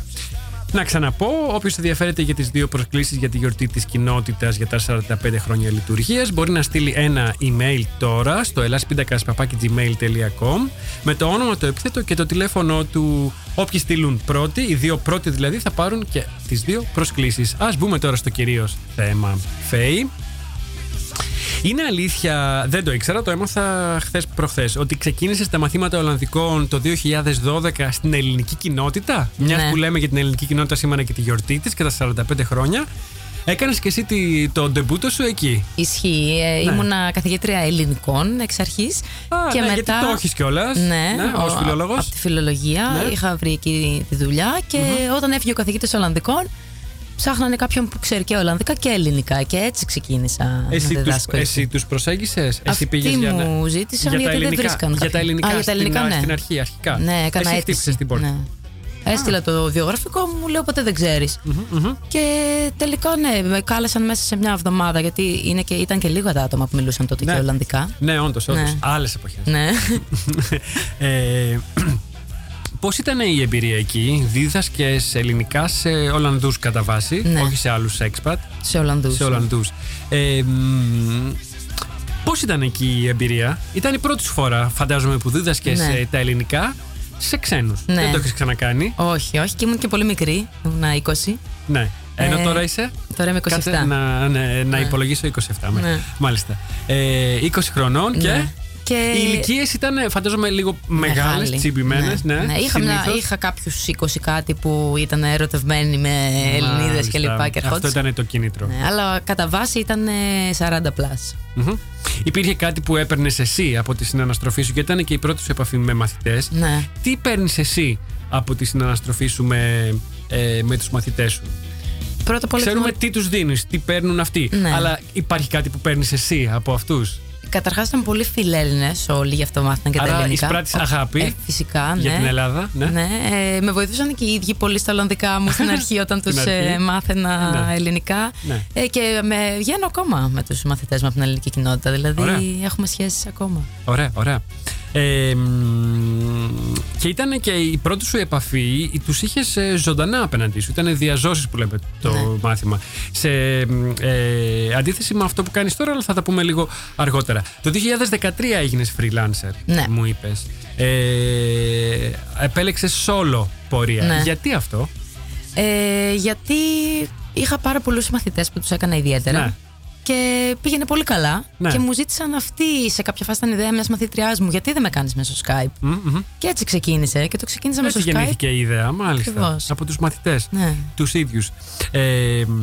Speaker 4: να ξαναπώ, όποιος ενδιαφέρεται για τις δύο προσκλήσεις για τη γιορτή της κοινότητας για τα 45 χρόνια λειτουργίας, μπορεί να στείλει ένα email τώρα στο ελάσπιντακα.gmail.com με το όνομα, το επίθετο και το τηλέφωνο του. Όποιοι στείλουν πρώτοι, οι δύο πρώτοι δηλαδή, θα πάρουν και τις δύο προσκλήσεις. Α μπούμε τώρα στο κυρίως θέμα. Φέη. Είναι αλήθεια, δεν το ήξερα, το έμαθα χθες προχθές, ότι ξεκίνησε τα μαθήματα Ολλανδικών το 2012 στην ελληνική κοινότητα; Μιας
Speaker 7: Ναι.
Speaker 4: που λέμε για την ελληνική κοινότητα σήμερα και τη γιορτή της και τα 45 χρόνια. Έκανες και εσύ τη- το ντεμπούτο σου εκεί;
Speaker 7: Ισχύει. Ε,
Speaker 4: Ναι.
Speaker 7: Ήμουνα καθηγήτρια ελληνικών εξ αρχής.
Speaker 4: Α,
Speaker 7: και
Speaker 4: ναι,
Speaker 7: μετά.
Speaker 4: γιατί το έχεις κιόλας.
Speaker 7: Ναι,
Speaker 4: Ναι, ως
Speaker 7: ο-
Speaker 4: φιλόλογος.
Speaker 7: Από τη φιλολογία
Speaker 4: Ναι.
Speaker 7: είχα βρει εκεί τη δουλειά και όταν έφυγε ο καθηγητή Ολλανδικών, ψάχνανε κάποιον που ξέρει και Ολλανδικά και ελληνικά. Και έτσι ξεκίνησα
Speaker 4: Εσύ
Speaker 7: να
Speaker 4: τους,
Speaker 7: διδάσκω. εκεί.
Speaker 4: εσύ τους προσέγγισες, εσύ
Speaker 7: Αυτοί
Speaker 4: πήγες για να...
Speaker 7: μου ζήτησαν
Speaker 4: για τα
Speaker 7: γιατί δεν
Speaker 4: ελληνικά,
Speaker 7: βρίσκαν
Speaker 4: Για τα
Speaker 7: κάποιον.
Speaker 4: ελληνικά,
Speaker 7: Α, για τα ελληνικά,
Speaker 4: στην,
Speaker 7: ναι.
Speaker 4: στην αρχή, αρχικά.
Speaker 7: Ναι, έκανα
Speaker 4: Εσύ
Speaker 7: αίτηση.
Speaker 4: χτύπησες την πόρτα.
Speaker 7: Ναι. Έστειλα το βιογραφικό μου, μου λέω ποτέ δεν ξέρεις. Και τελικά ναι, με κάλεσαν μέσα σε μια εβδομάδα γιατί είναι και, ήταν και λίγα τα άτομα που μιλούσαν τότε
Speaker 4: Ναι.
Speaker 7: και Ολλανδικά.
Speaker 4: Ναι, όντως, όντως.
Speaker 7: Ναι.
Speaker 4: Άλλες εποχές.
Speaker 7: Ναι.
Speaker 4: ε, Πώς ήταν η εμπειρία εκεί, δίδασκες ελληνικά σε Ολλανδούς κατά βάση,
Speaker 7: Ναι.
Speaker 4: όχι σε άλλους expat.
Speaker 7: σε Ολλανδούς.
Speaker 4: Σε Ολλανδούς. Ε, Πώς ήταν εκεί η εμπειρία, Ήταν η πρώτη σου φορά, φαντάζομαι, που δίδασκες
Speaker 7: Ναι.
Speaker 4: τα ελληνικά σε ξένους.
Speaker 7: Ναι.
Speaker 4: Δεν το έχεις ξανακάνει;
Speaker 7: Όχι, όχι, και ήμουν και πολύ μικρή. Ήμουν 20.
Speaker 4: Ναι. Ενώ
Speaker 7: Ε,
Speaker 4: τώρα είσαι;
Speaker 7: Τώρα είμαι 27.
Speaker 4: Κάτσε να, ναι, να
Speaker 7: Ναι.
Speaker 4: υπολογίσω 27. ναι.
Speaker 7: Ναι.
Speaker 4: Μάλιστα. Ε, 20 χρονών και.
Speaker 7: Ναι. Και-
Speaker 4: Οι ηλικίες ήταν, φαντάζομαι, λίγο μεγάλες,
Speaker 7: Μεγάλη.
Speaker 4: τσιμπημένες. Ναι,
Speaker 7: ναι. Είχα, μια,
Speaker 4: συνήθως.
Speaker 7: είχα κάποιους 20 κάτι που ήταν ερωτευμένοι με Ελληνίδες
Speaker 4: Μάλιστα.
Speaker 7: κλπ. Και
Speaker 4: Αυτό
Speaker 7: ερχόντουσαν.
Speaker 4: ήταν το κίνητρο.
Speaker 7: Ναι, αλλά κατά βάση ήταν ε, 40 πλάς.
Speaker 4: Μμμ. Υπήρχε κάτι που έπαιρνες εσύ από τη συναναστροφή σου και ήταν και η πρώτη σου επαφή με μαθητές.
Speaker 7: Ναι.
Speaker 4: Τι παίρνεις εσύ από τη συναναστροφή σου με, ε, με τους μαθητές σου;
Speaker 7: Πρώτα απ' όλα
Speaker 4: Ξέρουμε
Speaker 7: γνω-
Speaker 4: τι τους δίνεις, τι παίρνουν αυτοί.
Speaker 7: Ναι.
Speaker 4: Αλλά υπάρχει κάτι που παίρνεις εσύ από αυτούς;
Speaker 7: Καταρχάς ήταν πολύ φιλέλληνες όλοι, γι' αυτό μάθαιναν και τα
Speaker 4: Άρα
Speaker 7: ελληνικά.
Speaker 4: εισπράττεις
Speaker 7: Ο-
Speaker 4: αγάπη
Speaker 7: Ε, φυσικά, ναι.
Speaker 4: για την Ελλάδα. Ναι.
Speaker 7: Ναι, ε, με βοηθούσαν και οι ίδιοι πολύ στα Ολλανδικά μου στην αρχή όταν
Speaker 4: Στην
Speaker 7: τους
Speaker 4: αρχή.
Speaker 7: ε, μάθαινα
Speaker 4: Ναι.
Speaker 7: ελληνικά.
Speaker 4: Ναι.
Speaker 7: Ε, και με βγαίνω ακόμα με τους μαθητές μου από την ελληνική κοινότητα. Δηλαδή
Speaker 4: Ωραία.
Speaker 7: έχουμε σχέσεις ακόμα.
Speaker 4: Ωραία, ωραία. Ε, μ, και ήταν και η πρώτη σου επαφή, τους είχες ζωντανά απέναντί σου. Ήταν διαζώσεις που λέμε το
Speaker 7: Ναι.
Speaker 4: μάθημα. Σε μ, ε, αντίθεση με αυτό που κάνεις τώρα, αλλά θα τα πούμε λίγο αργότερα. Το 2013 έγινες freelancer,
Speaker 7: Ναι.
Speaker 4: μου είπες. Ε, Επέλεξες solo πορεία.
Speaker 7: Ναι.
Speaker 4: Γιατί αυτό,
Speaker 7: Ε, γιατί είχα πάρα πολλούς μαθητές που τους έκανα ιδιαίτερα.
Speaker 4: Ναι.
Speaker 7: Και πήγαινε πολύ καλά.
Speaker 4: Ναι.
Speaker 7: Και μου ζήτησαν αυτή σε κάποια φάση ήταν ιδέα μιας μαθήτριά μου. Γιατί δεν με κάνεις μέσω Skype.
Speaker 4: Μμ, μμ.
Speaker 7: Και έτσι ξεκίνησε. Και το ξεκίνησα
Speaker 4: Έτσι
Speaker 7: μέσω Skype.
Speaker 4: γεννήθηκε η ιδέα, μάλιστα.
Speaker 7: Ακριβώς.
Speaker 4: Από τους μαθητές,
Speaker 7: Ναι.
Speaker 4: τους ίδιους. Ε, μ,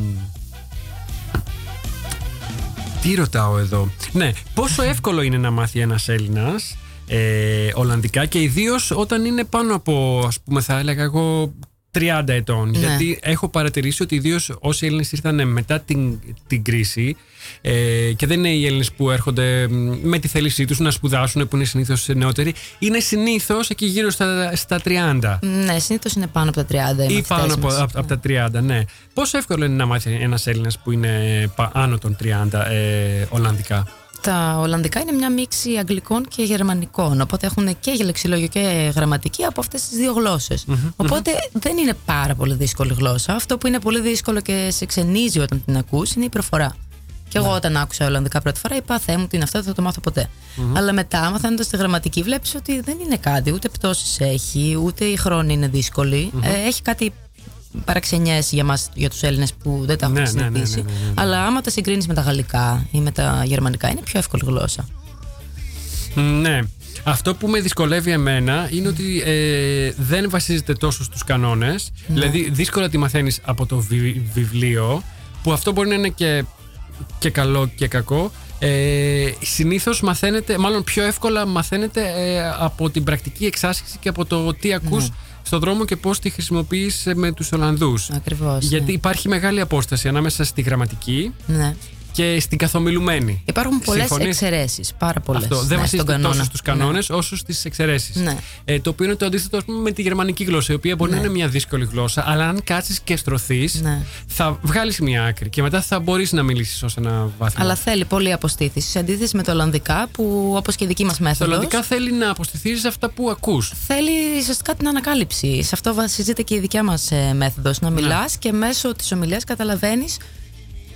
Speaker 4: τι ρωτάω εδώ; Ναι, πόσο εύκολο είναι να μάθει ένας Έλληνας ε, Ολλανδικά και ιδίως όταν είναι πάνω από, ας πούμε, θα έλεγα εγώ 30 ετών.
Speaker 7: Ναι.
Speaker 4: Γιατί έχω παρατηρήσει ότι ιδίως όσοι Έλληνες ήρθαν μετά την, την κρίση ε, και δεν είναι οι Έλληνες που έρχονται μ, με τη θέλησή τους να σπουδάσουν, που είναι συνήθως νεότεροι, είναι συνήθως εκεί γύρω στα, στα 30.
Speaker 7: Ναι, συνήθως είναι πάνω από τα 30 οι
Speaker 4: Ή
Speaker 7: μαθητές
Speaker 4: πάνω από,
Speaker 7: μας.
Speaker 4: από, από τα 30, ναι. Πόσο εύκολο είναι να μάθει ένας Έλληνας που είναι πα- άνω των 30 ε, Ολλανδικά;
Speaker 7: Τα Ολλανδικά είναι μια μίξη αγγλικών και γερμανικών. Οπότε έχουν και λεξιλόγιο και γραμματική από αυτές τις δύο γλώσσες. Οπότε δεν είναι πάρα πολύ δύσκολη γλώσσα. Αυτό που είναι πολύ δύσκολο και σε ξενίζει όταν την ακούς είναι η προφορά. Και εγώ όταν άκουσα Ολλανδικά πρώτη φορά είπα Θεέ μου τι είναι αυτό, δεν θα το μάθω ποτέ». Αλλά μετά, μαθαίνοντας τη γραμματική, βλέπεις ότι δεν είναι κάτι. Ούτε πτώσεις έχει, ούτε η χρόνη είναι δύσκολη. Ε, έχει κάτι παραξενιές για μας, για τους Έλληνες που δεν τα έχουν
Speaker 4: Ναι, ναι, ναι, ναι,
Speaker 7: συνηθίσει.
Speaker 4: ναι, ναι, ναι.
Speaker 7: Αλλά άμα τα συγκρίνεις με τα γαλλικά ή με τα γερμανικά, είναι πιο εύκολη γλώσσα.
Speaker 4: Ναι. Αυτό που με δυσκολεύει εμένα είναι ότι ε, δεν βασίζεται τόσο στους κανόνες. Δηλαδή δύσκολα τη μαθαίνεις από το βι- βιβλίο που αυτό μπορεί να είναι και, και καλό και κακό. Ε, συνήθως μαθαίνετε, μάλλον πιο εύκολα μαθαίνετε ε, από την πρακτική εξάσκηση και από το τι ακούς στον δρόμο και πώς τη χρησιμοποιείς ε, με τους Ολλανδούς.
Speaker 7: Ακριβώς,
Speaker 4: Γιατί
Speaker 7: ναι.
Speaker 4: υπάρχει μεγάλη απόσταση ανάμεσα στη γραμματική
Speaker 7: Ναι.
Speaker 4: Και στην καθομιλουμένη.
Speaker 7: Υπάρχουν πολλές
Speaker 4: Συμφωνείς;
Speaker 7: εξαιρέσεις. Πάρα πολλές.
Speaker 4: Αυτό δεν βασίζεται
Speaker 7: στον
Speaker 4: τόσο
Speaker 7: κανόνα.
Speaker 4: στου κανόνες όσο στις εξαιρέσεις.
Speaker 7: Ναι.
Speaker 4: Ε, το οποίο είναι το αντίθετο ας πούμε, με τη γερμανική γλώσσα, η οποία μπορεί
Speaker 7: Ναι.
Speaker 4: να είναι μια δύσκολη γλώσσα, αλλά αν κάτσεις και στρωθείς,
Speaker 7: Ναι.
Speaker 4: θα βγάλεις μια άκρη και μετά θα μπορείς να μιλήσεις ως ένα βάθμο.
Speaker 7: Αλλά θέλει πολλή αποστήθηση. Σε αντίθεση με το Ολλανδικά, που όπως και η δική μας
Speaker 4: Στο
Speaker 7: μέθοδος.
Speaker 4: Ολλανδικά θέλει να αποστηθείς αυτά που ακούς.
Speaker 7: Θέλει ουσιαστικά την ανακάλυψη. Σε αυτό βασίζεται και η δικιά μας ε, μέθοδος. Να
Speaker 4: Ναι.
Speaker 7: μιλάς και μέσω της ομιλίας καταλαβαίνεις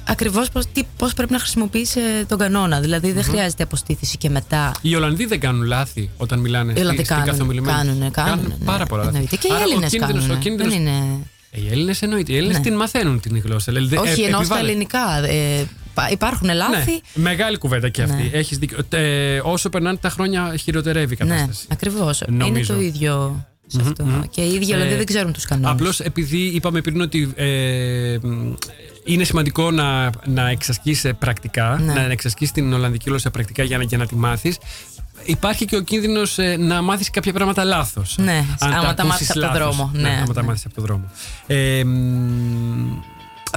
Speaker 7: ακριβώς πώς πρέπει να χρησιμοποιήσει ε, τον κανόνα. Δηλαδή δεν χρειάζεται αποστήθηση και μετά.
Speaker 4: Οι Ολλανδοί δεν κάνουν λάθη όταν μιλάνε
Speaker 7: Οι
Speaker 4: στη-
Speaker 7: Ολλανδοί
Speaker 4: στην
Speaker 7: κάνουν,
Speaker 4: καθομιλημένη.
Speaker 7: κάνουν, κάνουν, ναι.
Speaker 4: πάρα πολλά λάθη.
Speaker 7: Εννοείται. Και οι
Speaker 4: Άρα ο
Speaker 7: Έλληνες
Speaker 4: κίνδυνος-
Speaker 7: κάνουν.
Speaker 4: ο κίνδυνος-
Speaker 7: Δεν είναι...
Speaker 4: Ε, Οι Έλληνες εννοείται. Οι Έλληνες
Speaker 7: Ναι.
Speaker 4: την μαθαίνουν την γλώσσα. Δηλαδή,
Speaker 7: Όχι,
Speaker 4: ε,
Speaker 7: ενώ στα
Speaker 4: επιβάλλεται.
Speaker 7: ελληνικά ε, πα- υπάρχουν λάθη.
Speaker 4: Ναι, μεγάλη κουβέντα και αυτή.
Speaker 7: Ναι.
Speaker 4: Έχεις δίκιο. Ε, όσο περνάνε τα χρόνια, χειροτερεύει η
Speaker 7: Ναι,
Speaker 4: κατάσταση.
Speaker 7: ακριβώς. Είναι
Speaker 4: Νομίζω.
Speaker 7: το ίδιο σε αυτό. Και οι ίδιοι Ολλανδοί
Speaker 4: Ε,
Speaker 7: δεν ξέρουν τους κανόνες.
Speaker 4: Απλώς επειδή είπαμε πριν ότι ε, μ, είναι σημαντικό να, να εξασκείς ε, πρακτικά,
Speaker 7: Ναι.
Speaker 4: να εξασκείς την Ολλανδική γλώσσα πρακτικά για να, για να τη μάθεις. Υπάρχει και ο κίνδυνος να μάθεις κάποια πράγματα λάθος.
Speaker 7: Ναι, άμα τα μάθεις από το δρόμο.
Speaker 4: Ναι,
Speaker 7: Ναι,
Speaker 4: άμα τα
Speaker 7: ναι.
Speaker 4: μάθεις από το δρόμο. Ε, μ,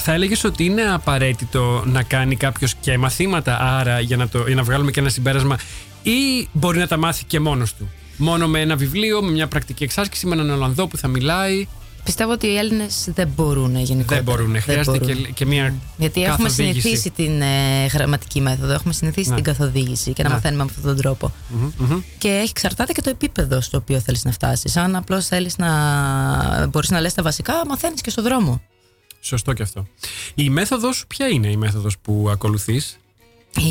Speaker 4: θα έλεγες ότι είναι απαραίτητο να κάνει κάποιος και μαθήματα, άρα για να, το, για να βγάλουμε και ένα συμπέρασμα, ή μπορεί να τα μάθει και μόνος του; Μόνο με ένα βιβλίο, με μια πρακτική εξάσκηση, με έναν Ολλανδό που θα μιλάει;
Speaker 7: Πιστεύω ότι οι Έλληνες δεν μπορούν γενικότερα.
Speaker 4: Δεν μπορούν. Χρειάζεται
Speaker 7: μπορούν.
Speaker 4: και, και μια
Speaker 7: Γιατί έχουμε
Speaker 4: καθοδήγηση.
Speaker 7: συνηθίσει την ε, γραμματική μέθοδο, έχουμε συνηθίσει
Speaker 4: Ναι.
Speaker 7: την καθοδήγηση και να
Speaker 4: Ναι.
Speaker 7: μαθαίνουμε με αυτόν τον τρόπο.
Speaker 4: Μμμ, μμμ.
Speaker 7: Και έχει εξαρτάται και το επίπεδο στο οποίο θέλεις να φτάσεις. Αν απλώς θέλεις να μπορείς να λες τα βασικά, μαθαίνεις και στο δρόμο.
Speaker 4: Σωστό και αυτό. Η μέθοδος σου, ποια είναι η μέθοδος που ακολουθείς;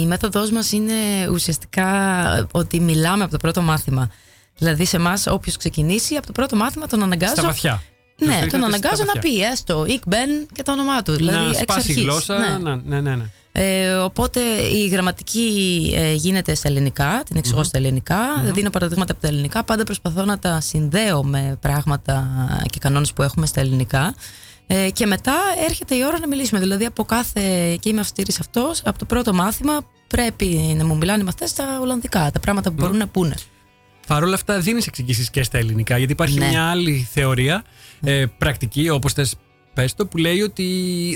Speaker 7: Η μέθοδός μας είναι ουσιαστικά ότι μιλάμε από το πρώτο μάθημα. Δηλαδή σε εμάς, όποιος ξεκινήσει από το πρώτο μάθημα, τον αναγκάζω.
Speaker 4: Στα βαθιά. Τους
Speaker 7: Ναι,
Speaker 4: ρίχνετε
Speaker 7: τον
Speaker 4: στα
Speaker 7: αναγκάζω να
Speaker 4: βαθιά.
Speaker 7: πει έστω Ικ Μπεν και το όνομά του. Δηλαδή,
Speaker 4: να
Speaker 7: εξ
Speaker 4: σπάσει η
Speaker 7: αρχής.
Speaker 4: γλώσσα.
Speaker 7: Ναι.
Speaker 4: να- Ναι, ναι, ναι.
Speaker 7: Ε, οπότε η γραμματική ε, γίνεται στα ελληνικά, την εξηγώ στα ελληνικά. Δίνω παραδείγματα από τα ελληνικά. Πάντα προσπαθώ να τα συνδέω με πράγματα και κανόνες που έχουμε στα ελληνικά. Ε, και μετά έρχεται η ώρα να μιλήσουμε. Δηλαδή από κάθε. και είμαι αυστηρής σε αυτός, από το πρώτο μάθημα πρέπει να μου μιλάνε οι μαθητέ στα Ολλανδικά. Τα πράγματα που μπορούν να πούνε.
Speaker 4: Παρ' όλα αυτά, δίνεις εξηγήσεις και στα ελληνικά. Γιατί υπάρχει
Speaker 7: Ναι.
Speaker 4: μια άλλη θεωρία, ε, πρακτική, όπως θες πες το, που λέει ότι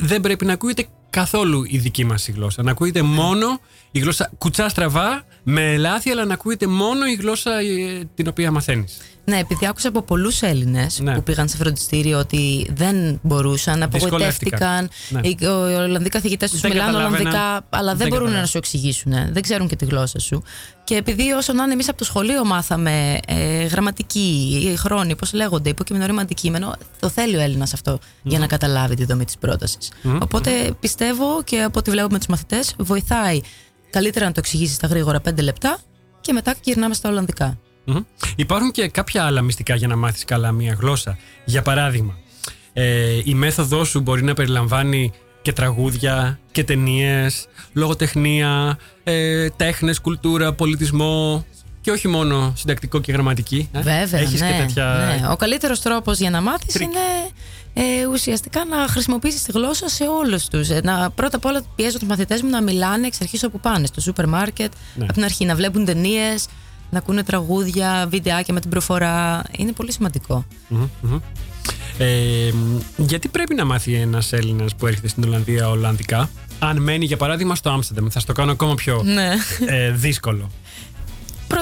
Speaker 4: δεν πρέπει να ακούγεται καθόλου η δική μας η γλώσσα. Να ακούγεται
Speaker 7: Ναι.
Speaker 4: μόνο η γλώσσα κουτσά στραβά, με λάθη, αλλά να ακούγεται μόνο η γλώσσα ε, την οποία μαθαίνεις.
Speaker 7: Ναι, επειδή άκουσα από πολλούς Έλληνες
Speaker 4: Ναι.
Speaker 7: που πήγαν σε φροντιστήριο ότι δεν μπορούσαν, απογοητεύτηκαν.
Speaker 4: Ναι.
Speaker 7: Οι, οι Ολλανδοί καθηγητές τους
Speaker 4: Δεν
Speaker 7: μιλάνε
Speaker 4: καταλάβαιναν.
Speaker 7: Ολλανδικά, αλλά δεν,
Speaker 4: Δεν
Speaker 7: μπορούν
Speaker 4: καταλάβαιναν.
Speaker 7: να σου εξηγήσουν. ε. Δεν ξέρουν και τη γλώσσα σου. Και επειδή όσο να είναι εμείς από το σχολείο μάθαμε ε, γραμματική, χρόνοι, πώς λέγονται, υποκειμενό ρήμα αντικείμενο, το θέλει ο Έλληνας αυτό για να καταλάβει τη δομή της πρότασης. Οπότε πιστεύω και από ό,τι βλέπω με τους μαθητές, βοηθάει καλύτερα να το εξηγήσεις στα γρήγορα 5 λεπτά και μετά γυρνάμε στα Ολλανδικά.
Speaker 4: Μμμ. Υπάρχουν και κάποια άλλα μυστικά για να μάθεις καλά μία γλώσσα. Για παράδειγμα, ε, η μέθοδός σου μπορεί να περιλαμβάνει και τραγούδια και ταινίες, λογοτεχνία, ε, τέχνες, κουλτούρα, πολιτισμό και όχι μόνο συντακτικό και γραμματική. ε.
Speaker 7: Βέβαια,
Speaker 4: Έχεις
Speaker 7: ναι,
Speaker 4: και τέτοια...
Speaker 7: ναι. Ο καλύτερος τρόπος για να μάθεις
Speaker 4: Τρίκ.
Speaker 7: είναι ε, ουσιαστικά να χρησιμοποιήσεις τη γλώσσα σε όλους τους. Ε, να, πρώτα απ' όλα πιέζω τους μαθητές μου να μιλάνε εξ αρχής όπου πάνε, στο σούπερ μάρκετ,
Speaker 4: Ναι.
Speaker 7: από την αρχή να βλέπουν ταινίες, να ακούνε τραγούδια, βιντεάκια με την προφορά. Είναι πολύ σημαντικό.
Speaker 4: Μμμ, μμμ. Ε, μ, γιατί πρέπει να μάθει ένας Έλληνας που έρχεται στην Ολλανδία Ολλανδικά, αν μένει για παράδειγμα στο Άμστερνταμ; Θα στο κάνω ακόμα πιο
Speaker 7: Ναι.
Speaker 4: ε, δύσκολο.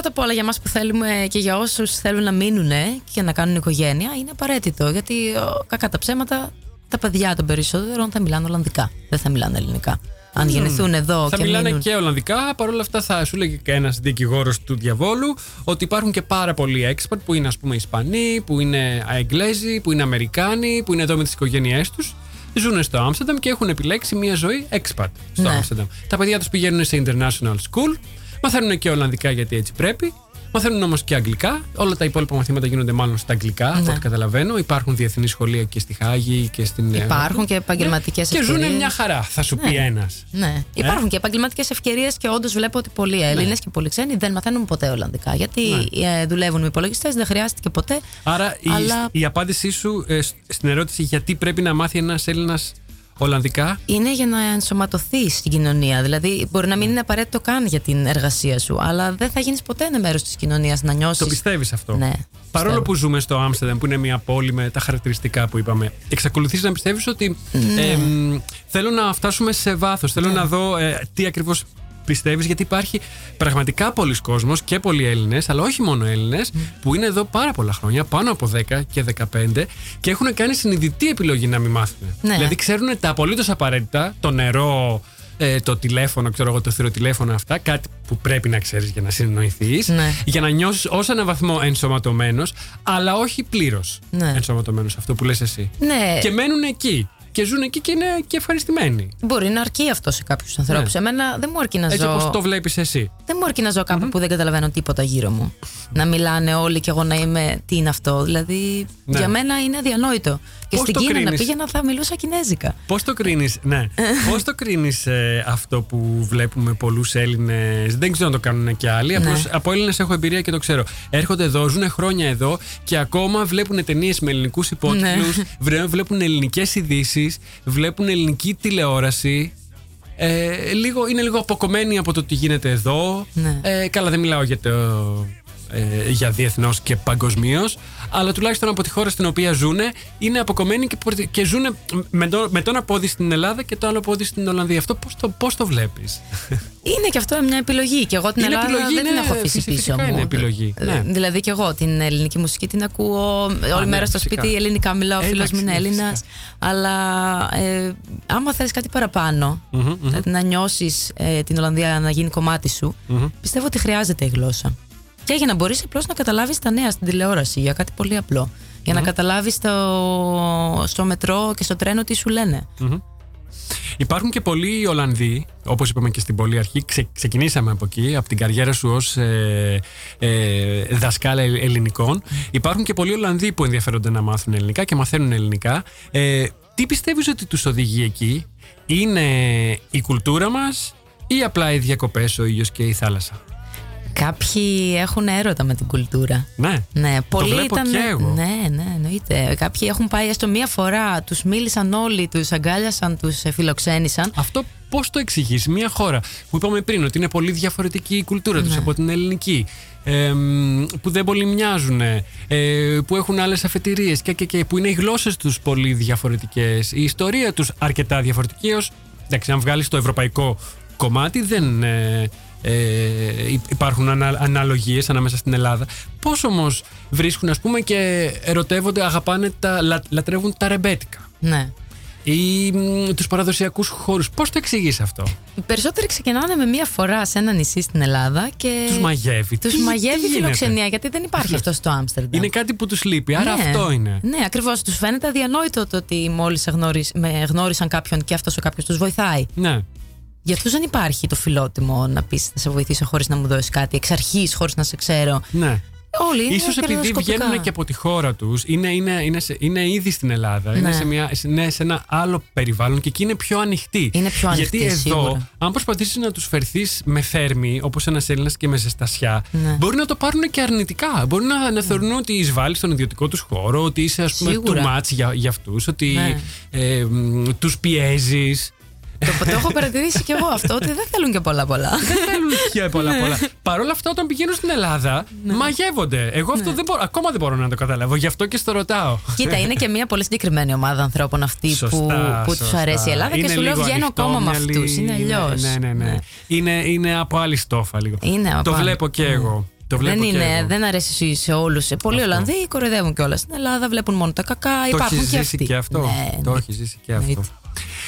Speaker 7: Πρώτα απ' όλα για μας που θέλουμε και για όσους θέλουν να μείνουν και να κάνουν οικογένεια είναι απαραίτητο γιατί ο, κακά τα ψέματα τα παιδιά των περισσότερων θα μιλάνε Ολλανδικά, δεν θα μιλάνε ελληνικά. Αν γεννηθούν εδώ
Speaker 4: Θα
Speaker 7: και
Speaker 4: μιλάνε
Speaker 7: μείνουν...
Speaker 4: και Ολλανδικά. Παρ' όλα αυτά, θα σου λέγει και ένας δικηγόρος του διαβόλου ότι υπάρχουν και πάρα πολλοί expert που είναι, ας πούμε, Ισπανοί, που είναι Αγγλέζοι, που είναι Αμερικάνοι, που είναι εδώ με τις οικογένειές τους. Ζουν στο Άμστερνταμ και έχουν επιλέξει μια ζωή expat στο
Speaker 7: Ναι.
Speaker 4: Άμστερνταμ. Τα παιδιά τους πηγαίνουν σε international school, μαθαίνουν και Ολλανδικά γιατί έτσι πρέπει. Μαθαίνουν όμως και Αγγλικά. Όλα τα υπόλοιπα μαθήματα γίνονται μάλλον στα Αγγλικά, από
Speaker 7: Ναι.
Speaker 4: ό,τι καταλαβαίνω. Υπάρχουν διεθνή σχολεία και στη Χάγη και στην.
Speaker 7: Υπάρχουν και επαγγελματικές
Speaker 4: Και
Speaker 7: ευκαιρίες.
Speaker 4: ζουν μια χαρά, θα σου πει ένας.
Speaker 7: Ναι. Υπάρχουν και επαγγελματικές ευκαιρίες και όντως βλέπω ότι πολλοί Έλληνες και πολλοί ξένοι δεν μαθαίνουν ποτέ Ολλανδικά. Γιατί ε, δουλεύουν με υπολογιστές, δεν χρειάστηκε ποτέ.
Speaker 4: Άρα η,
Speaker 7: Αλλά-
Speaker 4: η απάντησή σου ε, σ- στην ερώτηση γιατί πρέπει να μάθει ένας Έλληνας Ολλανδικά.
Speaker 7: Είναι για να ενσωματωθεί στην κοινωνία. Δηλαδή, μπορεί να μην είναι απαραίτητο καν για την εργασία σου, αλλά δεν θα γίνεις ποτέ ένα μέρος της κοινωνίας να νιώσεις.
Speaker 4: Το πιστεύεις αυτό;
Speaker 7: Ναι.
Speaker 4: Παρόλο
Speaker 7: πιστεύω.
Speaker 4: που ζούμε στο Άμστερνταμ, που είναι μια πόλη με τα χαρακτηριστικά που είπαμε, εξακολουθείς να πιστεύεις ότι
Speaker 7: Ναι.
Speaker 4: εμ, θέλω να φτάσουμε σε βάθος. Θέλω να δω ε, τι ακριβώς πιστεύεις, γιατί υπάρχει πραγματικά πολλοί κόσμος και πολλοί Έλληνες, αλλά όχι μόνο Έλληνες, που είναι εδώ πάρα πολλά χρόνια, πάνω από 10 και 15, και έχουν κάνει συνειδητή επιλογή να μην μάθουν.
Speaker 7: Ναι.
Speaker 4: Δηλαδή ξέρουν τα απολύτως απαραίτητα, το νερό, ε, το τηλέφωνο, ξέρω εγώ, το θηροτηλέφωνο αυτά, κάτι που πρέπει να ξέρεις για να συνεννοηθείς,
Speaker 7: Ναι.
Speaker 4: για να νιώσεις ως έναν βαθμό ενσωματωμένος, αλλά όχι πλήρως
Speaker 7: Ναι.
Speaker 4: ενσωματωμένος, αυτό που λες εσύ.
Speaker 7: Ναι.
Speaker 4: Και μένουν εκεί. Και ζουν εκεί και είναι και ευχαριστημένοι.
Speaker 7: Μπορεί να αρκεί αυτό σε κάποιους ανθρώπους.
Speaker 4: Ναι.
Speaker 7: Εμένα δεν μου αρκεί να
Speaker 4: Έτσι
Speaker 7: ζω.
Speaker 4: όπως το βλέπεις εσύ.
Speaker 7: Δεν μου αρκεί να ζω κάπου που δεν καταλαβαίνω τίποτα γύρω μου. Να μιλάνε όλοι και εγώ να είμαι. Τι είναι αυτό. Δηλαδή,
Speaker 4: Ναι.
Speaker 7: για μένα είναι αδιανόητο. Και
Speaker 4: Πώς
Speaker 7: στην
Speaker 4: το
Speaker 7: Κίνα να
Speaker 4: κρίνεις;
Speaker 7: πήγαινα θα μιλούσα κινέζικα.
Speaker 4: Πώς το κρίνεις, ναι. Πώς το κρίνεις αυτό που βλέπουμε πολλούς Έλληνες; Δεν ξέρω αν το κάνουν και άλλοι.
Speaker 7: Ναι.
Speaker 4: Απλώς από Έλληνες έχω εμπειρία και το ξέρω. Έρχονται εδώ, ζουν χρόνια εδώ και ακόμα βλέπουν ταινίες με ελληνικούς υπότιτλους.
Speaker 7: Ναι.
Speaker 4: Βλέπουν ελληνικές ειδήσεις. Βλέπουν ελληνική τηλεόραση. Ε, λίγο, είναι λίγο αποκομμένοι από το τι γίνεται εδώ.
Speaker 7: Ναι.
Speaker 4: Ε, καλά, δεν μιλάω για το. Ε, για διεθνώς και παγκοσμίως, αλλά τουλάχιστον από τη χώρα στην οποία ζουν είναι αποκομμένοι και, προτι- και ζουν με, το, με τον πόδι στην Ελλάδα και το άλλο πόδι στην Ολλανδία. Αυτό πώς το, πώς το βλέπεις;
Speaker 7: Είναι και αυτό μια επιλογή. Και εγώ την
Speaker 4: Είναι
Speaker 7: Ελλάδα
Speaker 4: επιλογή,
Speaker 7: δεν την
Speaker 4: ναι,
Speaker 7: έχω αφήσει
Speaker 4: φυσικά
Speaker 7: πίσω
Speaker 4: είναι
Speaker 7: μου.
Speaker 4: επιλογή,
Speaker 7: Ε,
Speaker 4: ναι.
Speaker 7: Δηλαδή και εγώ την ελληνική μουσική την ακούω όλη
Speaker 4: ναι,
Speaker 7: μέρα στο
Speaker 4: φυσικά.
Speaker 7: σπίτι. Ελληνικά μιλάω, ο
Speaker 4: Ε,
Speaker 7: φίλος μου
Speaker 4: εντάξει,
Speaker 7: είναι
Speaker 4: ναι,
Speaker 7: Έλληνας.
Speaker 4: φυσικά.
Speaker 7: Αλλά ε, άμα θέλει κάτι παραπάνω, δηλαδή να νιώσεις την Ολλανδία να γίνει κομμάτι σου, πιστεύω ότι χρειάζεται η γλώσσα. Και για να μπορείς απλώς να καταλάβεις τα νέα στην τηλεόραση για κάτι πολύ απλό. Για να καταλάβεις στο, στο μετρό και στο τρένο τι σου λένε.
Speaker 4: Υπάρχουν και πολλοί Ολλανδοί, όπως είπαμε και στην πολύ αρχή, ξε- ξεκινήσαμε από εκεί, από την καριέρα σου ως ε, ε, δασκάλα ε- ελληνικών. Υπάρχουν και πολλοί Ολλανδοί που ενδιαφέρονται να μάθουν ελληνικά και μαθαίνουν ελληνικά. Ε, τι πιστεύεις ότι τους οδηγεί εκεί, είναι η κουλτούρα μας ή απλά οι διακοπές, ο ήλιος και η θάλασσα;
Speaker 7: Κάποιοι έχουν έρωτα με την κουλτούρα.
Speaker 4: Ναι,
Speaker 7: Ναι,
Speaker 4: το
Speaker 7: πολλοί
Speaker 4: βλέπω
Speaker 7: ήταν.
Speaker 4: και εγώ.
Speaker 7: Ναι, ναι, εννοείται. Κάποιοι έχουν πάει έστω μία φορά, τους μίλησαν όλοι, τους αγκάλιασαν, τους φιλοξένησαν.
Speaker 4: Αυτό πώς το εξηγείς, μια χώρα που είπαμε πριν ότι είναι πολύ διαφορετική η κουλτούρα τους από την ελληνική, ε, μ, που δεν πολύ μοιάζουν, ε, που έχουν άλλες αφετηρίες και, και, και που είναι οι γλώσσες τους πολύ διαφορετικές, η ιστορία τους αρκετά διαφορετική. Ως, εντάξει, αν βγάλεις το ευρωπαϊκό κομμάτι, δεν. Ε, ε, υ- υπάρχουν ανα, αναλογίες ανάμεσα στην Ελλάδα. Πώς όμως βρίσκουν ας πούμε και ερωτεύονται, αγαπάνε, τα, λα, λατρεύουν τα ρεμπέτικα;
Speaker 7: Ναι.
Speaker 4: ή μ, τους παραδοσιακούς χώρους. Πώς το εξηγείς αυτό;
Speaker 7: Οι περισσότεροι ξεκινάνε με μία φορά σε ένα νησί στην Ελλάδα και.
Speaker 4: Τους μαγεύει.
Speaker 7: Τους
Speaker 4: Τι-
Speaker 7: μαγεύει
Speaker 4: τι
Speaker 7: η
Speaker 4: γίνεται;
Speaker 7: φιλοξενία, γιατί δεν υπάρχει αυτός στο Άμστερνταμ.
Speaker 4: Είναι κάτι που τους λείπει, άρα
Speaker 7: Ναι.
Speaker 4: αυτό είναι.
Speaker 7: Ναι, ακριβώς. Τους φαίνεται αδιανόητο το ότι μόλις με γνώρισαν κάποιον και αυτός ο κάποιος τους βοηθάει.
Speaker 4: Ναι.
Speaker 7: Για αυτούς δεν υπάρχει το φιλότιμο να πεις θα σε βοηθήσω χωρίς να μου δώσεις κάτι, εξ αρχής χωρίς να σε ξέρω.
Speaker 4: ναι.
Speaker 7: Όλοι είναι
Speaker 4: Ίσως επειδή
Speaker 7: κερδοσκοπικά.
Speaker 4: βγαίνουν και από τη χώρα τους, είναι, είναι, είναι, σε- είναι ήδη στην Ελλάδα, είναι,
Speaker 7: Ναι.
Speaker 4: σε μια, είναι σε ένα άλλο περιβάλλον και εκεί είναι πιο ανοιχτή.
Speaker 7: Είναι πιο ανοιχτή,
Speaker 4: Γιατί εδώ,
Speaker 7: σίγουρα.
Speaker 4: αν προσπαθήσεις να τους φερθείς με θέρμη, όπως ένας Έλληνας και με ζεστασιά,
Speaker 7: Ναι.
Speaker 4: μπορεί να το πάρουν και αρνητικά. Μπορεί να, να θεωρούν ότι εισβάλλεις στον ιδιωτικό τους χώρο, ότι είσαι ας πούμε
Speaker 7: Σίγουρα.
Speaker 4: too much για, για αυτούς, ότι
Speaker 7: Ναι.
Speaker 4: ε, μ, τους πιέζεις.
Speaker 7: Το, το έχω παρατηρήσει κι εγώ αυτό, ότι δεν θέλουν και πολλά πολλά.
Speaker 4: Δεν θέλουν και πολλά πολλά. Παρ' όλα αυτά, όταν πηγαίνουν στην Ελλάδα,
Speaker 7: Ναι.
Speaker 4: μαγεύονται. Εγώ αυτό δεν μπορώ, ακόμα δεν μπορώ να το καταλάβω. Γι' αυτό και στο ρωτάω.
Speaker 7: Κοίτα, είναι και μια πολύ συγκεκριμένη ομάδα ανθρώπων αυτή που,
Speaker 4: Σωστά,
Speaker 7: που τους
Speaker 4: σωστά.
Speaker 7: αρέσει η Ελλάδα
Speaker 4: Είναι
Speaker 7: και σου λέω
Speaker 4: λίγο
Speaker 7: βγαίνω ακόμα με
Speaker 4: ανοιχτόμυαλοι,
Speaker 7: αυτούς. Είναι αλλιώς.
Speaker 4: Ναι, ναι, ναι. Είναι, είναι από άλλη στόφα λίγο.
Speaker 7: Είναι από
Speaker 4: το
Speaker 7: άλλη.
Speaker 4: βλέπω και εγώ. Το βλέπω
Speaker 7: Δεν,
Speaker 4: και
Speaker 7: είναι,
Speaker 4: εγώ.
Speaker 7: δεν αρέσει σε όλους. Πολλοί
Speaker 4: Αυτό.
Speaker 7: Ολλανδοί κοροϊδεύουν κιόλας. Στην Ελλάδα βλέπουν μόνο τα κακά.
Speaker 4: Το
Speaker 7: Υπάρχουν
Speaker 4: έχει
Speaker 7: και
Speaker 4: ζήσει
Speaker 7: αυτοί.
Speaker 4: και αυτό.
Speaker 7: Ναι,
Speaker 4: το
Speaker 7: ναι.
Speaker 4: έχεις ζήσει και αυτό.
Speaker 7: Εννοείται.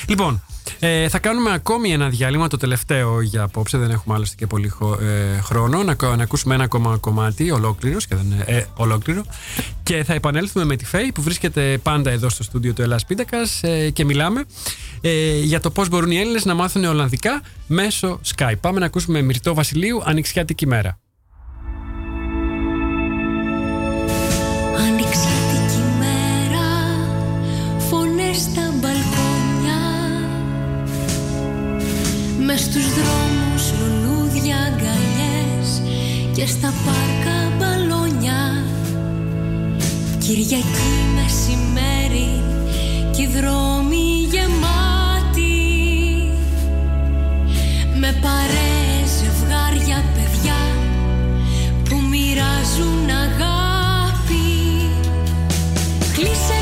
Speaker 4: Λοιπόν, ε, θα κάνουμε ακόμη ένα διάλειμμα, το τελευταίο για απόψε. Δεν έχουμε άλλωστε και πολύ χο- ε, χρόνο. Να, ακου- να ακούσουμε ένα ακόμα κομμάτι, ολόκληρο, σχεδόν ε, ολόκληρο. και θα επανέλθουμε με τη Φέη που βρίσκεται πάντα εδώ στο στούντιο του Ελλάς Πίντακας ε, και μιλάμε ε, για το πώς μπορούν οι Έλληνες να μάθουν Ολλανδικά μέσω Skype. Πάμε να ακούσουμε Μυρτό Βασιλείου, Ανοιξιάτικη μέρα.
Speaker 8: Στους δρόμους λουλούδια αγκαλιές Και στα πάρκα μπαλόνια. Κυριακή μεσημέρι Κι οι δρόμοι γεμάτοι. Με παρέες, ζευγάρια, παιδιά Που μοιράζουν αγάπη. Κλείσε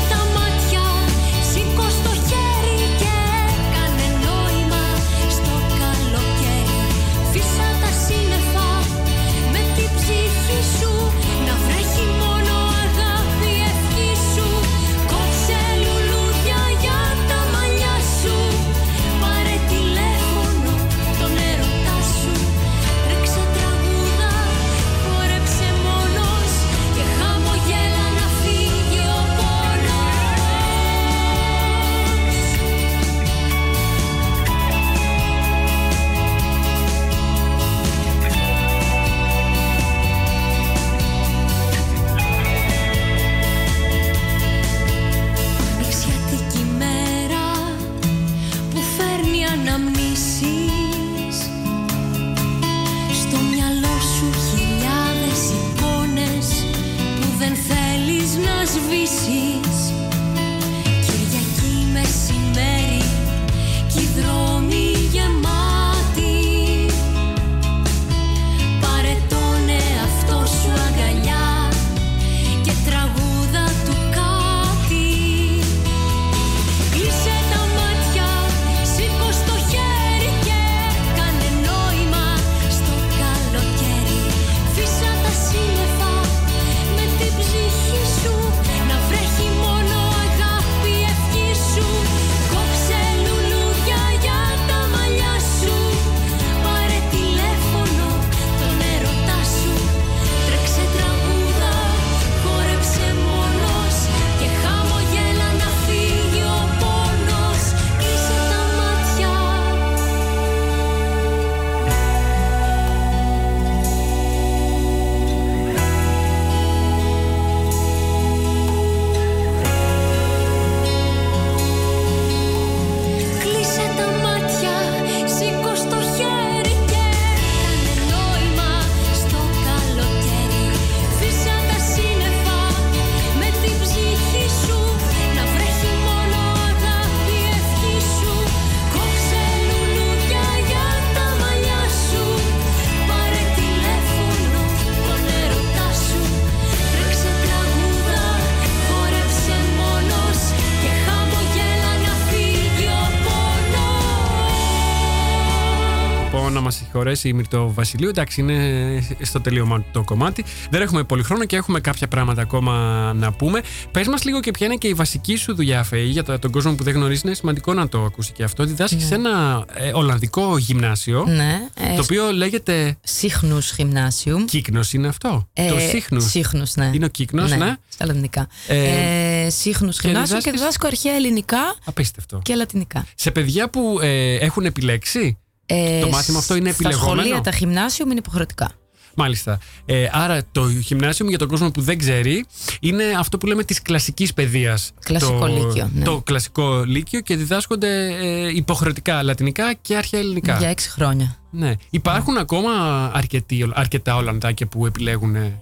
Speaker 4: η Μυρτό Βασιλείου. Εντάξει, είναι στο τελείωμα το κομμάτι. Δεν έχουμε πολύ χρόνο και έχουμε κάποια πράγματα ακόμα να πούμε. Πες μας λίγο και ποια είναι και η βασική σου δουλειά, Φεή, για το- τον κόσμο που δεν γνωρίζει. Είναι σημαντικό να το ακούσει και αυτό. Διδάσκεις σε ένα ε, Ολλανδικό γυμνάσιο.
Speaker 7: Ναι, ε,
Speaker 4: Το οποίο λέγεται.
Speaker 7: Σύχνους Γυμνάσιουμ.
Speaker 4: Κύκνος είναι αυτό; το Σύχνους.
Speaker 7: Σύχνους, ναι.
Speaker 4: Είναι ο κύκνος, ναι.
Speaker 7: Στα ελληνικά.
Speaker 4: Ε,
Speaker 7: Ε, Σύχνους
Speaker 4: και
Speaker 7: Γυμνάσιουμ και
Speaker 4: διδάσκεις-
Speaker 7: διδάσκω αρχαία ελληνικά
Speaker 4: Απίστευτο.
Speaker 7: και λατινικά.
Speaker 4: Σε παιδιά που ε, έχουν επιλέξει;
Speaker 7: Ε,
Speaker 4: Το μάθημα αυτό είναι
Speaker 7: Στα
Speaker 4: επιλεγόμενο;
Speaker 7: σχολεία τα γυμνάσιουμ είναι υποχρεωτικά.
Speaker 4: Μάλιστα. Ε, άρα το γυμνάσιο για τον κόσμο που δεν ξέρει είναι αυτό που λέμε της κλασικής παιδείας.
Speaker 7: Κλασικό
Speaker 4: το,
Speaker 7: λύκειο, ναι.
Speaker 4: Το κλασικό λύκειο και διδάσκονται ε, υποχρεωτικά λατινικά και αρχαία ελληνικά.
Speaker 7: Για έξι χρόνια.
Speaker 4: Ναι. Υπάρχουν ακόμα αρκετοί, αρκετά Ολλανδάκια που επιλέγουν ε,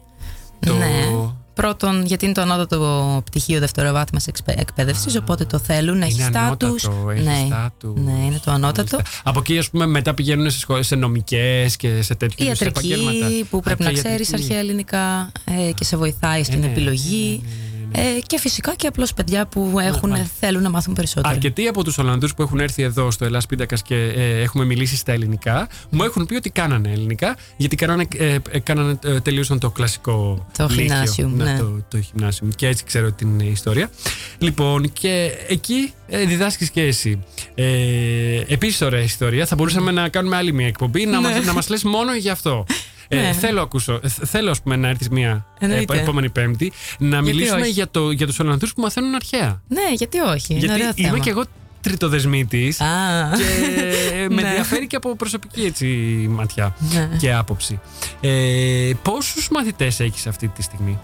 Speaker 4: το.
Speaker 7: Ναι. Πρώτον, γιατί είναι το ανώτατο πτυχίο δευτεροβάθμιας εκπαίδευσης, οπότε το θέλουν, έχει
Speaker 4: Είναι
Speaker 7: στάτους.
Speaker 4: ανώτατο, έχει
Speaker 7: Ναι.
Speaker 4: στάτους.
Speaker 7: ναι, είναι το ανώτατο.
Speaker 4: Μάλιστα. Από εκεί, ας πούμε, μετά πηγαίνουν σε, σχολές, σε νομικές και σε τέτοιου είδους επαγγέλματα.
Speaker 7: Ιατρική που πρέπει
Speaker 4: Α,
Speaker 7: να
Speaker 4: και
Speaker 7: ξέρεις
Speaker 4: ιατρική.
Speaker 7: αρχαία ελληνικά ε, και σε βοηθάει στην
Speaker 4: ναι,
Speaker 7: επιλογή. Ε, και φυσικά και απλώς παιδιά που έχουν,
Speaker 4: μάλιστα.
Speaker 7: θέλουν να μάθουν περισσότερο.
Speaker 4: Αρκετοί από τους Ολλανδούς που έχουν έρθει εδώ στο Ελλάς Πίντακας και ε, έχουμε μιλήσει στα ελληνικά, μου έχουν πει ότι κάνανε ελληνικά, γιατί κάνανε, ε, ε, κάνανε, ε, τελείωσαν το κλασικό.
Speaker 7: Το
Speaker 4: λύκειο.
Speaker 7: γυμνάσιουμ, ναι.
Speaker 4: το, το γυμνάσιουμ. Και έτσι ξέρω την ιστορία. Λοιπόν, και εκεί ε, διδάσκεις και εσύ. Ε, Επίσης, ωραία ιστορία. Θα μπορούσαμε να κάνουμε άλλη μια εκπομπή να, μας, να μας λες μόνο για αυτό. Ε,
Speaker 7: Ναι.
Speaker 4: θέλω, ακούσω, ε, θέλω ας πούμε, να έρθεις μια ε,
Speaker 7: Εννοείται.
Speaker 4: επόμενη Πέμπτη να μιλήσουμε
Speaker 7: όχι;
Speaker 4: για, το, για τους Ολλανδούς που μαθαίνουν αρχαία.
Speaker 7: Ναι, γιατί όχι; Είναι
Speaker 4: Γιατί
Speaker 7: ωραίο
Speaker 4: είμαι
Speaker 7: θέμα.
Speaker 4: και εγώ τριτοδεσμήτης
Speaker 7: Α,
Speaker 4: και με
Speaker 7: Ναι.
Speaker 4: ενδιαφέρει και από προσωπική έτσι, ματιά
Speaker 7: Ναι.
Speaker 4: και άποψη. Ε, πόσους μαθητές έχεις αυτή τη στιγμή;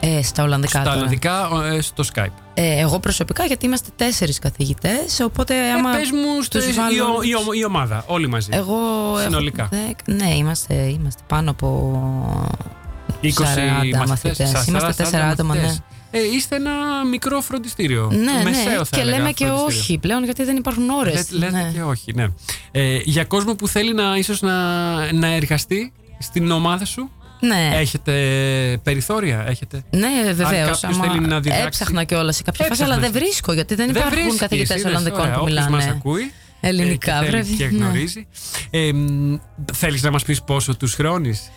Speaker 7: Ε, στα Ολλανδικά
Speaker 4: στα
Speaker 7: τώρα.
Speaker 4: Ολλανδικά ε, στο Skype.
Speaker 7: Ε, εγώ προσωπικά, γιατί είμαστε τέσσερις καθηγητές, οπότε άμα.
Speaker 4: ε, πες μου στο,
Speaker 7: τους
Speaker 4: η,
Speaker 7: βάλω
Speaker 4: ο-
Speaker 7: όλους-
Speaker 4: η, ο- η ομάδα, όλοι μαζί.
Speaker 7: Εγώ. έχω
Speaker 4: Συνολικά.
Speaker 7: δεκ- ναι, είμαστε, είμαστε πάνω από.
Speaker 4: 20
Speaker 7: 40
Speaker 4: μαθητές,
Speaker 7: μαθητές.
Speaker 4: σα-
Speaker 7: Είμαστε
Speaker 4: 40
Speaker 7: τέσσερα άτομα, ναι.
Speaker 4: μαθητές. ε, είστε ένα μικρό φροντιστήριο.
Speaker 7: Ναι,
Speaker 4: Μεσαίο,
Speaker 7: ναι.
Speaker 4: θα
Speaker 7: Και
Speaker 4: έλεγα,
Speaker 7: λέμε και
Speaker 4: φροντιστήριο.
Speaker 7: όχι πλέον γιατί δεν υπάρχουν ώρες.
Speaker 4: Λέ- λέτε και όχι, ναι. Ε, για κόσμο που θέλει να, ίσως να, να εργαστεί στην ομάδα σου,
Speaker 7: Ναι.
Speaker 4: έχετε περιθώρια, έχετε.
Speaker 7: Ναι, βεβαίως.
Speaker 4: κάποιος θέλει να διδάξει-
Speaker 7: Έψαχνα κιόλας σε κάποια φάση,
Speaker 4: Έψαχνες.
Speaker 7: αλλά δεν βρίσκω γιατί δεν, υπάρχουν
Speaker 4: βρίσκεις,
Speaker 7: καθηγητέ
Speaker 4: είδες,
Speaker 7: Ολλανδικών
Speaker 4: ωραία,
Speaker 7: που
Speaker 4: όποιος
Speaker 7: μιλάνε.
Speaker 4: μας ακούει,
Speaker 7: Ελληνικά,
Speaker 4: ε, και θέλει
Speaker 7: βρε.
Speaker 4: Και
Speaker 7: Ναι.
Speaker 4: γνωρίζει. Ε, μ, θέλεις να μας πεις πόσο τους χρόνεις;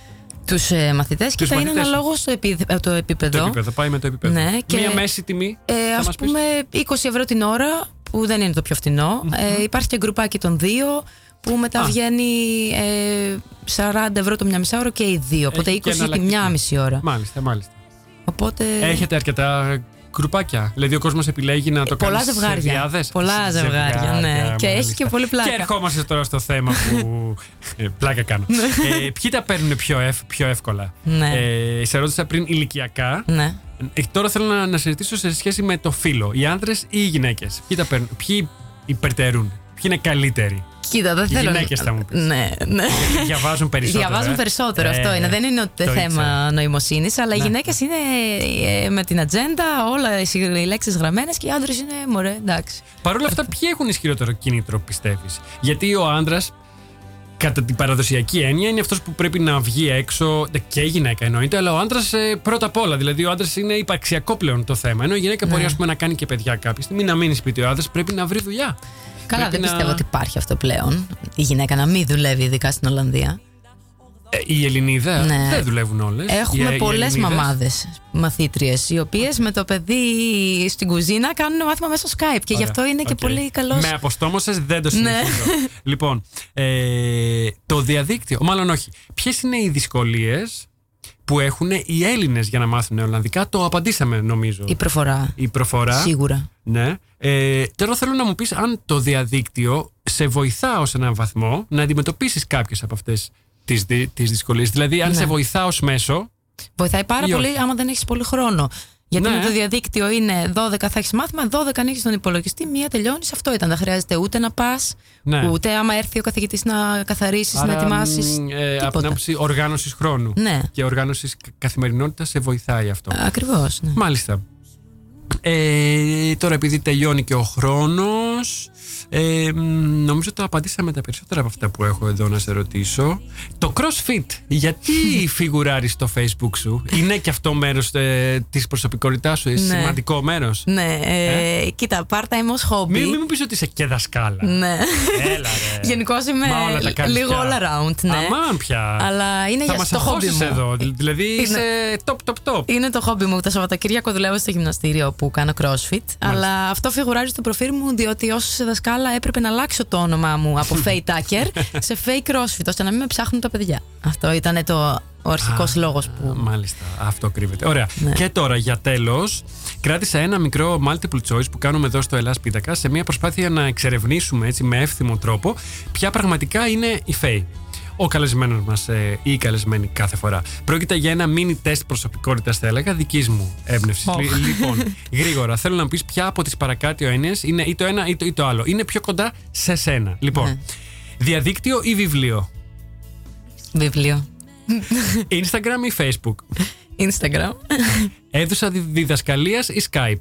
Speaker 7: Τους ε, μαθητές,
Speaker 4: Τους
Speaker 7: κοίτα, είναι
Speaker 4: μαθητές.
Speaker 7: αναλόγως το, επί- ε, το επίπεδο.
Speaker 4: Το επίπεδο, πάει με το επίπεδο.
Speaker 7: Ναι, και-
Speaker 4: Μία μέση τιμή.
Speaker 7: Ε,
Speaker 4: θα
Speaker 7: ας
Speaker 4: μας πεις;
Speaker 7: πούμε 20 ευρώ την ώρα, που δεν είναι το πιο φτηνο Ε, υπάρχει και γκρουπάκι των δύο, που μετά
Speaker 4: Α.
Speaker 7: βγαίνει ε, 40 ευρώ το μια μισά ώρα και οι δύο. Οπότε
Speaker 4: Έχει και
Speaker 7: 20 τη
Speaker 4: εναλλακτική.
Speaker 7: μια μισή ώρα.
Speaker 4: Μάλιστα, μάλιστα.
Speaker 7: Οπότε.
Speaker 4: Έχετε αρκετά γκρουπάκια. Δηλαδή ο κόσμος επιλέγει να το κάνει
Speaker 7: Πολλά
Speaker 4: σε
Speaker 7: ζευγάρια.
Speaker 4: διάδες.
Speaker 7: Πολλά ζευγάρια, ναι. Και έχει
Speaker 4: μάλιστα.
Speaker 7: και πολύ πλάκα.
Speaker 4: Και ερχόμαστε τώρα στο θέμα που. ε, πλάκα κάνω. ε, ποιοι τα παίρνουν πιο, ευ- πιο εύκολα;
Speaker 7: Ναι.
Speaker 4: Ε, σε ρώτησα πριν ηλικιακά.
Speaker 7: Ναι.
Speaker 4: Ε, τώρα θέλω να, να συζητήσω σε σχέση με το φύλλο. Οι άντρε ή οι γυναίκες. Ποιοι τα παίρνουν, ποιοι υπερτερούν, ποιοι είναι καλύτεροι;
Speaker 7: Κοίτα, δεν
Speaker 4: Οι
Speaker 7: θέλω.
Speaker 4: γυναίκες θα μου πεις.
Speaker 7: Ναι, ναι.
Speaker 4: Διαβάζουν περισσότερο.
Speaker 7: Διαβάζουν
Speaker 4: ε.
Speaker 7: περισσότερο
Speaker 4: Ε,
Speaker 7: αυτό είναι. Δεν είναι ότι
Speaker 4: το
Speaker 7: θέμα
Speaker 4: ήξερα.
Speaker 7: νοημοσύνης, αλλά οι
Speaker 4: Ναι.
Speaker 7: γυναίκες είναι ε, με την ατζέντα, όλα οι λέξεις γραμμένες και οι άντρες είναι μωρέ, εντάξει.
Speaker 4: Παρ' όλα αυτά, ποιοι έχουν ισχυρότερο κίνητρο, πιστεύεις; Γιατί ο άντρας, κατά την παραδοσιακή έννοια, είναι αυτός που πρέπει να βγει έξω. ε, Και η γυναίκα εννοείται, αλλά ο άντρας πρώτα απ' όλα. Δηλαδή, ο άντρας είναι υπαρξιακό πλέον το θέμα. Ενώ η γυναίκα
Speaker 7: Ναι.
Speaker 4: μπορεί ας πούμε, να κάνει και παιδιά κάποια στιγμή, να μείνει σπίτι. Ο άντρας πρέπει να βρει δουλειά.
Speaker 7: Καλά,
Speaker 4: Πρέπει
Speaker 7: δεν
Speaker 4: να-
Speaker 7: πιστεύω ότι υπάρχει αυτό πλέον. Η γυναίκα να μην δουλεύει, ειδικά στην Ολλανδία.
Speaker 4: Ε, οι Ελληνίδε
Speaker 7: Ναι.
Speaker 4: δεν δουλεύουν όλες.
Speaker 7: Έχουμε πολλές μαμάδες μαθήτριες, οι οποίες με το παιδί στην κουζίνα κάνουν μάθημα μέσω Skype και γι' αυτό είναι και πολύ καλός.
Speaker 4: Με αποστόμωσες δεν το
Speaker 7: Ναι.
Speaker 4: συνεχίζω. λοιπόν, ε, το διαδίκτυο, μάλλον όχι. Ποιες είναι οι δυσκολίες που έχουν οι Έλληνες για να μάθουν Ολλανδικά, το απαντήσαμε νομίζω.
Speaker 7: Η προφορά.
Speaker 4: Η προφορά.
Speaker 7: Σίγουρα.
Speaker 4: Ναι. Ε, τώρα θέλω να μου πεις αν το διαδίκτυο σε βοηθά ως έναν βαθμό να αντιμετωπίσεις κάποιες από αυτές τις, δυ- τις δυσκολίες. Δηλαδή, αν
Speaker 7: Ναι.
Speaker 4: σε βοηθά ως μέσο,
Speaker 7: Βοηθάει πάρα
Speaker 4: Ή
Speaker 7: πολύ
Speaker 4: όχι.
Speaker 7: άμα δεν έχεις πολύ χρόνο. Γιατί
Speaker 4: Ναι.
Speaker 7: με το διαδίκτυο είναι 12 θα έχεις μάθημα, 12 ανοίξει τον υπολογιστή, μία τελειώνεις. Αυτό ήταν. Δεν χρειάζεται ούτε να πας,
Speaker 4: Ναι.
Speaker 7: ούτε άμα έρθει ο καθηγητής να καθαρίσεις, να
Speaker 4: άρα,
Speaker 7: ετοιμάσεις.
Speaker 4: μ, ε, από την άποψη οργάνωσης χρόνου
Speaker 7: Ναι.
Speaker 4: και οργάνωσης κα- καθημερινότητας σε βοηθάει αυτό.
Speaker 7: Ακριβώς. Ναι.
Speaker 4: Μάλιστα. Ε, τώρα επειδή τελειώνει και ο χρόνος ε, μ, νομίζω το απαντήσαμε τα περισσότερα από αυτά που έχω εδώ να σε ρωτήσω Το CrossFit γιατί φιγουράρει στο facebook σου; Είναι και αυτό μέρος ε, της προσωπικότητάς σου
Speaker 7: Ναι.
Speaker 4: Σημαντικό μέρος;
Speaker 7: Ναι, ε, κοίτα, part-time ως χόμπι.
Speaker 4: Μην, μην μου πεις ότι είσαι και δασκάλα
Speaker 7: Ναι.
Speaker 4: Έλα ρε
Speaker 7: Γενικώ είμαι
Speaker 4: Μα όλα τα κάνεις
Speaker 7: λίγο
Speaker 4: πια.
Speaker 7: all around. Ναι.
Speaker 4: Αμάν πια
Speaker 7: Αλλά είναι
Speaker 4: Θα
Speaker 7: για
Speaker 4: μας
Speaker 7: στο χόμπι
Speaker 4: αγχώσεις
Speaker 7: μου.
Speaker 4: εδώ Δηλαδή
Speaker 7: Είναι-
Speaker 4: είσαι top top top
Speaker 7: Είναι το χόμπι μου. Τα Σαββατοκύριακο δουλεύω στο γυμναστήριο που κάνω crossfit. Αλλά αυτό φιγουράζει στο προφίλ μου διότι ω δασκάλα έπρεπε να αλλάξω το όνομά μου από Faye Tucker σε Faye CrossFit ώστε να μην με ψάχνουν τα παιδιά. Αυτό ήταν το, ο αρχικός λόγος που.
Speaker 4: Μάλιστα, αυτό κρύβεται. Ωραία.
Speaker 7: Ναι.
Speaker 4: Και τώρα για τέλος, κράτησα ένα μικρό multiple choice που κάνουμε εδώ στο Ελλάς Πίτακας σε μια προσπάθεια να εξερευνήσουμε έτσι με εύθυμο τρόπο ποια πραγματικά είναι η ΦΕΗ. Ο καλεσμένος μας ε, ή η καλεσμένη κάθε φορά. Πρόκειται για ένα mini τεστ προσωπικότητας, θα έλεγα, δικής μου έμπνευσης.
Speaker 7: Οχ.
Speaker 4: λοιπόν, γρήγορα, θέλω να μου πεις ποια από τις παρακάτω έννοιες είναι ή το ένα ή το, ή το άλλο. Είναι πιο κοντά σε σένα. Λοιπόν,
Speaker 7: Ναι.
Speaker 4: διαδίκτυο ή βιβλίο;
Speaker 7: Βιβλίο.
Speaker 4: Instagram ή Facebook;
Speaker 7: Instagram.
Speaker 4: Έδουσα δι- διδασκαλίας ή Skype;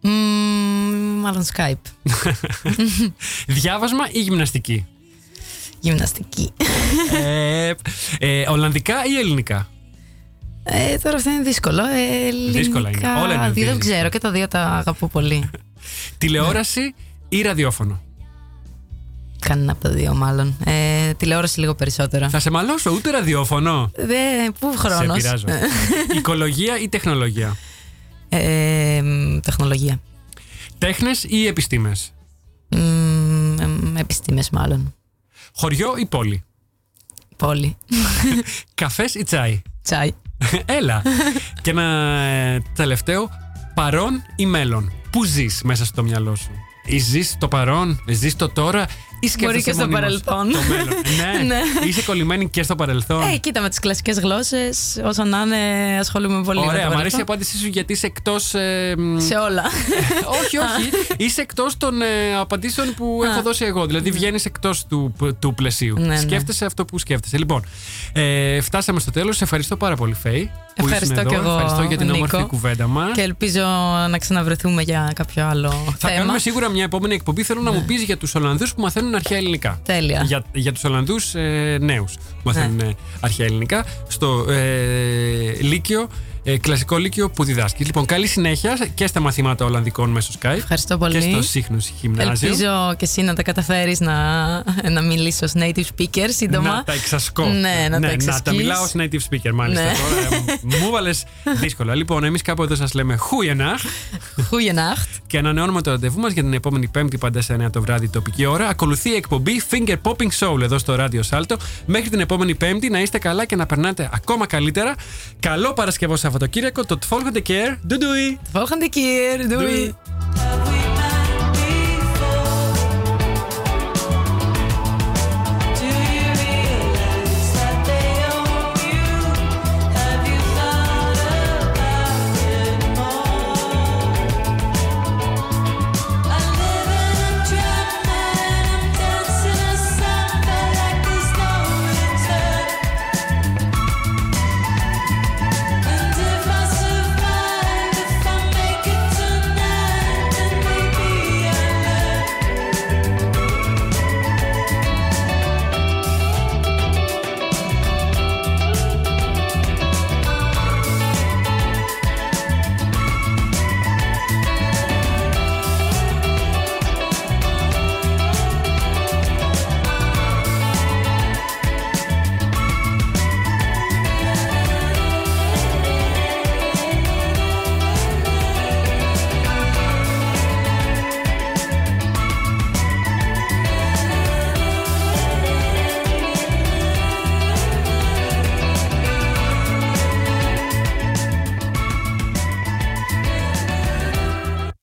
Speaker 7: Μμμ, μάλλον Skype.
Speaker 4: Διάβασμα ή γυμναστική;
Speaker 7: Γυμναστική.
Speaker 4: ε, ε, Ολλανδικά ή ελληνικά;
Speaker 7: Ε, τώρα αυτό είναι δύσκολο. Ε,
Speaker 4: Δύσκολα είναι.
Speaker 7: ελληνικά,
Speaker 4: Όλα είναι
Speaker 7: Δεν
Speaker 4: δύσκολα.
Speaker 7: ξέρω και τα δύο τα αγαπώ πολύ.
Speaker 4: Τηλεόραση ή ραδιόφωνο;
Speaker 7: Κανένα από τα δύο, μάλλον. Ε, τηλεόραση λίγο περισσότερο.
Speaker 4: Θα σε μαλώσω, ούτε ραδιόφωνο;
Speaker 7: Δε, πού χρόνος.
Speaker 4: Σε πειράζω. Οικολογία ή τεχνολογία;
Speaker 7: Ε, μ, τεχνολογία.
Speaker 4: Τέχνες ή επιστήμες;
Speaker 7: Μ, εμ, επιστήμες μάλλον.
Speaker 4: Χωριό ή πόλη;
Speaker 7: Πόλη.
Speaker 4: Καφές ή τσάι;
Speaker 7: Τσάι.
Speaker 4: Έλα. Και ένα ε, τελευταίο. Παρόν ή μέλλον; Πού ζεις μέσα στο μυαλό σου; Ή ζεις το παρόν, ζεις το τώρα; Ή σκέφτεσαι
Speaker 7: Μπορεί και στο
Speaker 4: μονίμως
Speaker 7: παρελθόν.
Speaker 4: Το μέλλον. ναι.
Speaker 7: Ναι.
Speaker 4: Είσαι κολλημένη και στο παρελθόν.
Speaker 7: Ε, κοίτα με τις κλασικές γλώσσες, όσο να είναι, ασχολούμαι πολύ με το
Speaker 4: Ωραία, μου αρέσει η
Speaker 7: παρελθόν.
Speaker 4: απάντησή σου γιατί είσαι εκτός.
Speaker 7: Σε όλα.
Speaker 4: όχι, όχι. Είσαι εκτός των ε, απαντήσεων που έχω δώσει εγώ. Δηλαδή βγαίνεις εκτός του, του πλαισίου.
Speaker 7: Ναι, ναι.
Speaker 4: Σκέφτεσαι αυτό που σκέφτεσαι. Λοιπόν, ε, φτάσαμε στο τέλος. Σε ευχαριστώ πάρα πολύ, Φέη. Που
Speaker 7: Ευχαριστώ
Speaker 4: ήσουν εδώ.
Speaker 7: και εγώ,
Speaker 4: Ευχαριστώ για την
Speaker 7: Νίκο.
Speaker 4: όμορφη κουβέντα μας.
Speaker 7: Και ελπίζω να ξαναβρεθούμε για κάποιο άλλο
Speaker 4: Θα
Speaker 7: θέμα.
Speaker 4: κάνουμε σίγουρα μια επόμενη εκπομπή. Θέλω να μου πεις για τους Ολλανδούς που μαθαίνουν αρχαία ελληνικά.
Speaker 7: Τέλεια.
Speaker 4: Για, για τους Ολλανδούς ε, νέους που μαθαίνουν
Speaker 7: Ναι.
Speaker 4: ε, αρχαία ελληνικά. Στο ε, Λύκειο, ε, κλασικό Λύκειο που διδάσκεις. Λοιπόν, καλή συνέχεια και στα μαθήματα Ολλανδικών μέσω Skype.
Speaker 7: Ευχαριστώ πολύ.
Speaker 4: Και στο Σύχνο Γυμνάζιο.
Speaker 7: Ελπίζω και εσύ να τα καταφέρεις να, να μιλήσει ως native speaker σύντομα.
Speaker 4: Να τα εξασκώ.
Speaker 7: Ναι, να τα
Speaker 4: να τα
Speaker 7: εξασκείς.
Speaker 4: μιλάω ως native speaker, μάλιστα.
Speaker 7: Ναι.
Speaker 4: Τώρα, ε, μου βάλες δύσκολα. Λοιπόν, εμείς κάπου εδώ σας λέμε Χούιεναχ
Speaker 7: Goeienacht.
Speaker 4: και ανανεώνουμε το ραντεβού μας για την επόμενη Πέμπτη πάντα σε 9 το βράδυ τοπική ώρα. Ακολουθεί η εκπομπή Finger Popping Soul εδώ στο Radio Salto. Μέχρι την επόμενη Πέμπτη να είστε καλά και να περνάτε ακόμα καλύτερα. Καλό Παρασκευό Σαββατοκύριακο. Kireko. Tot volgende keer. Doei doei.
Speaker 7: Volgende keer.
Speaker 4: doei.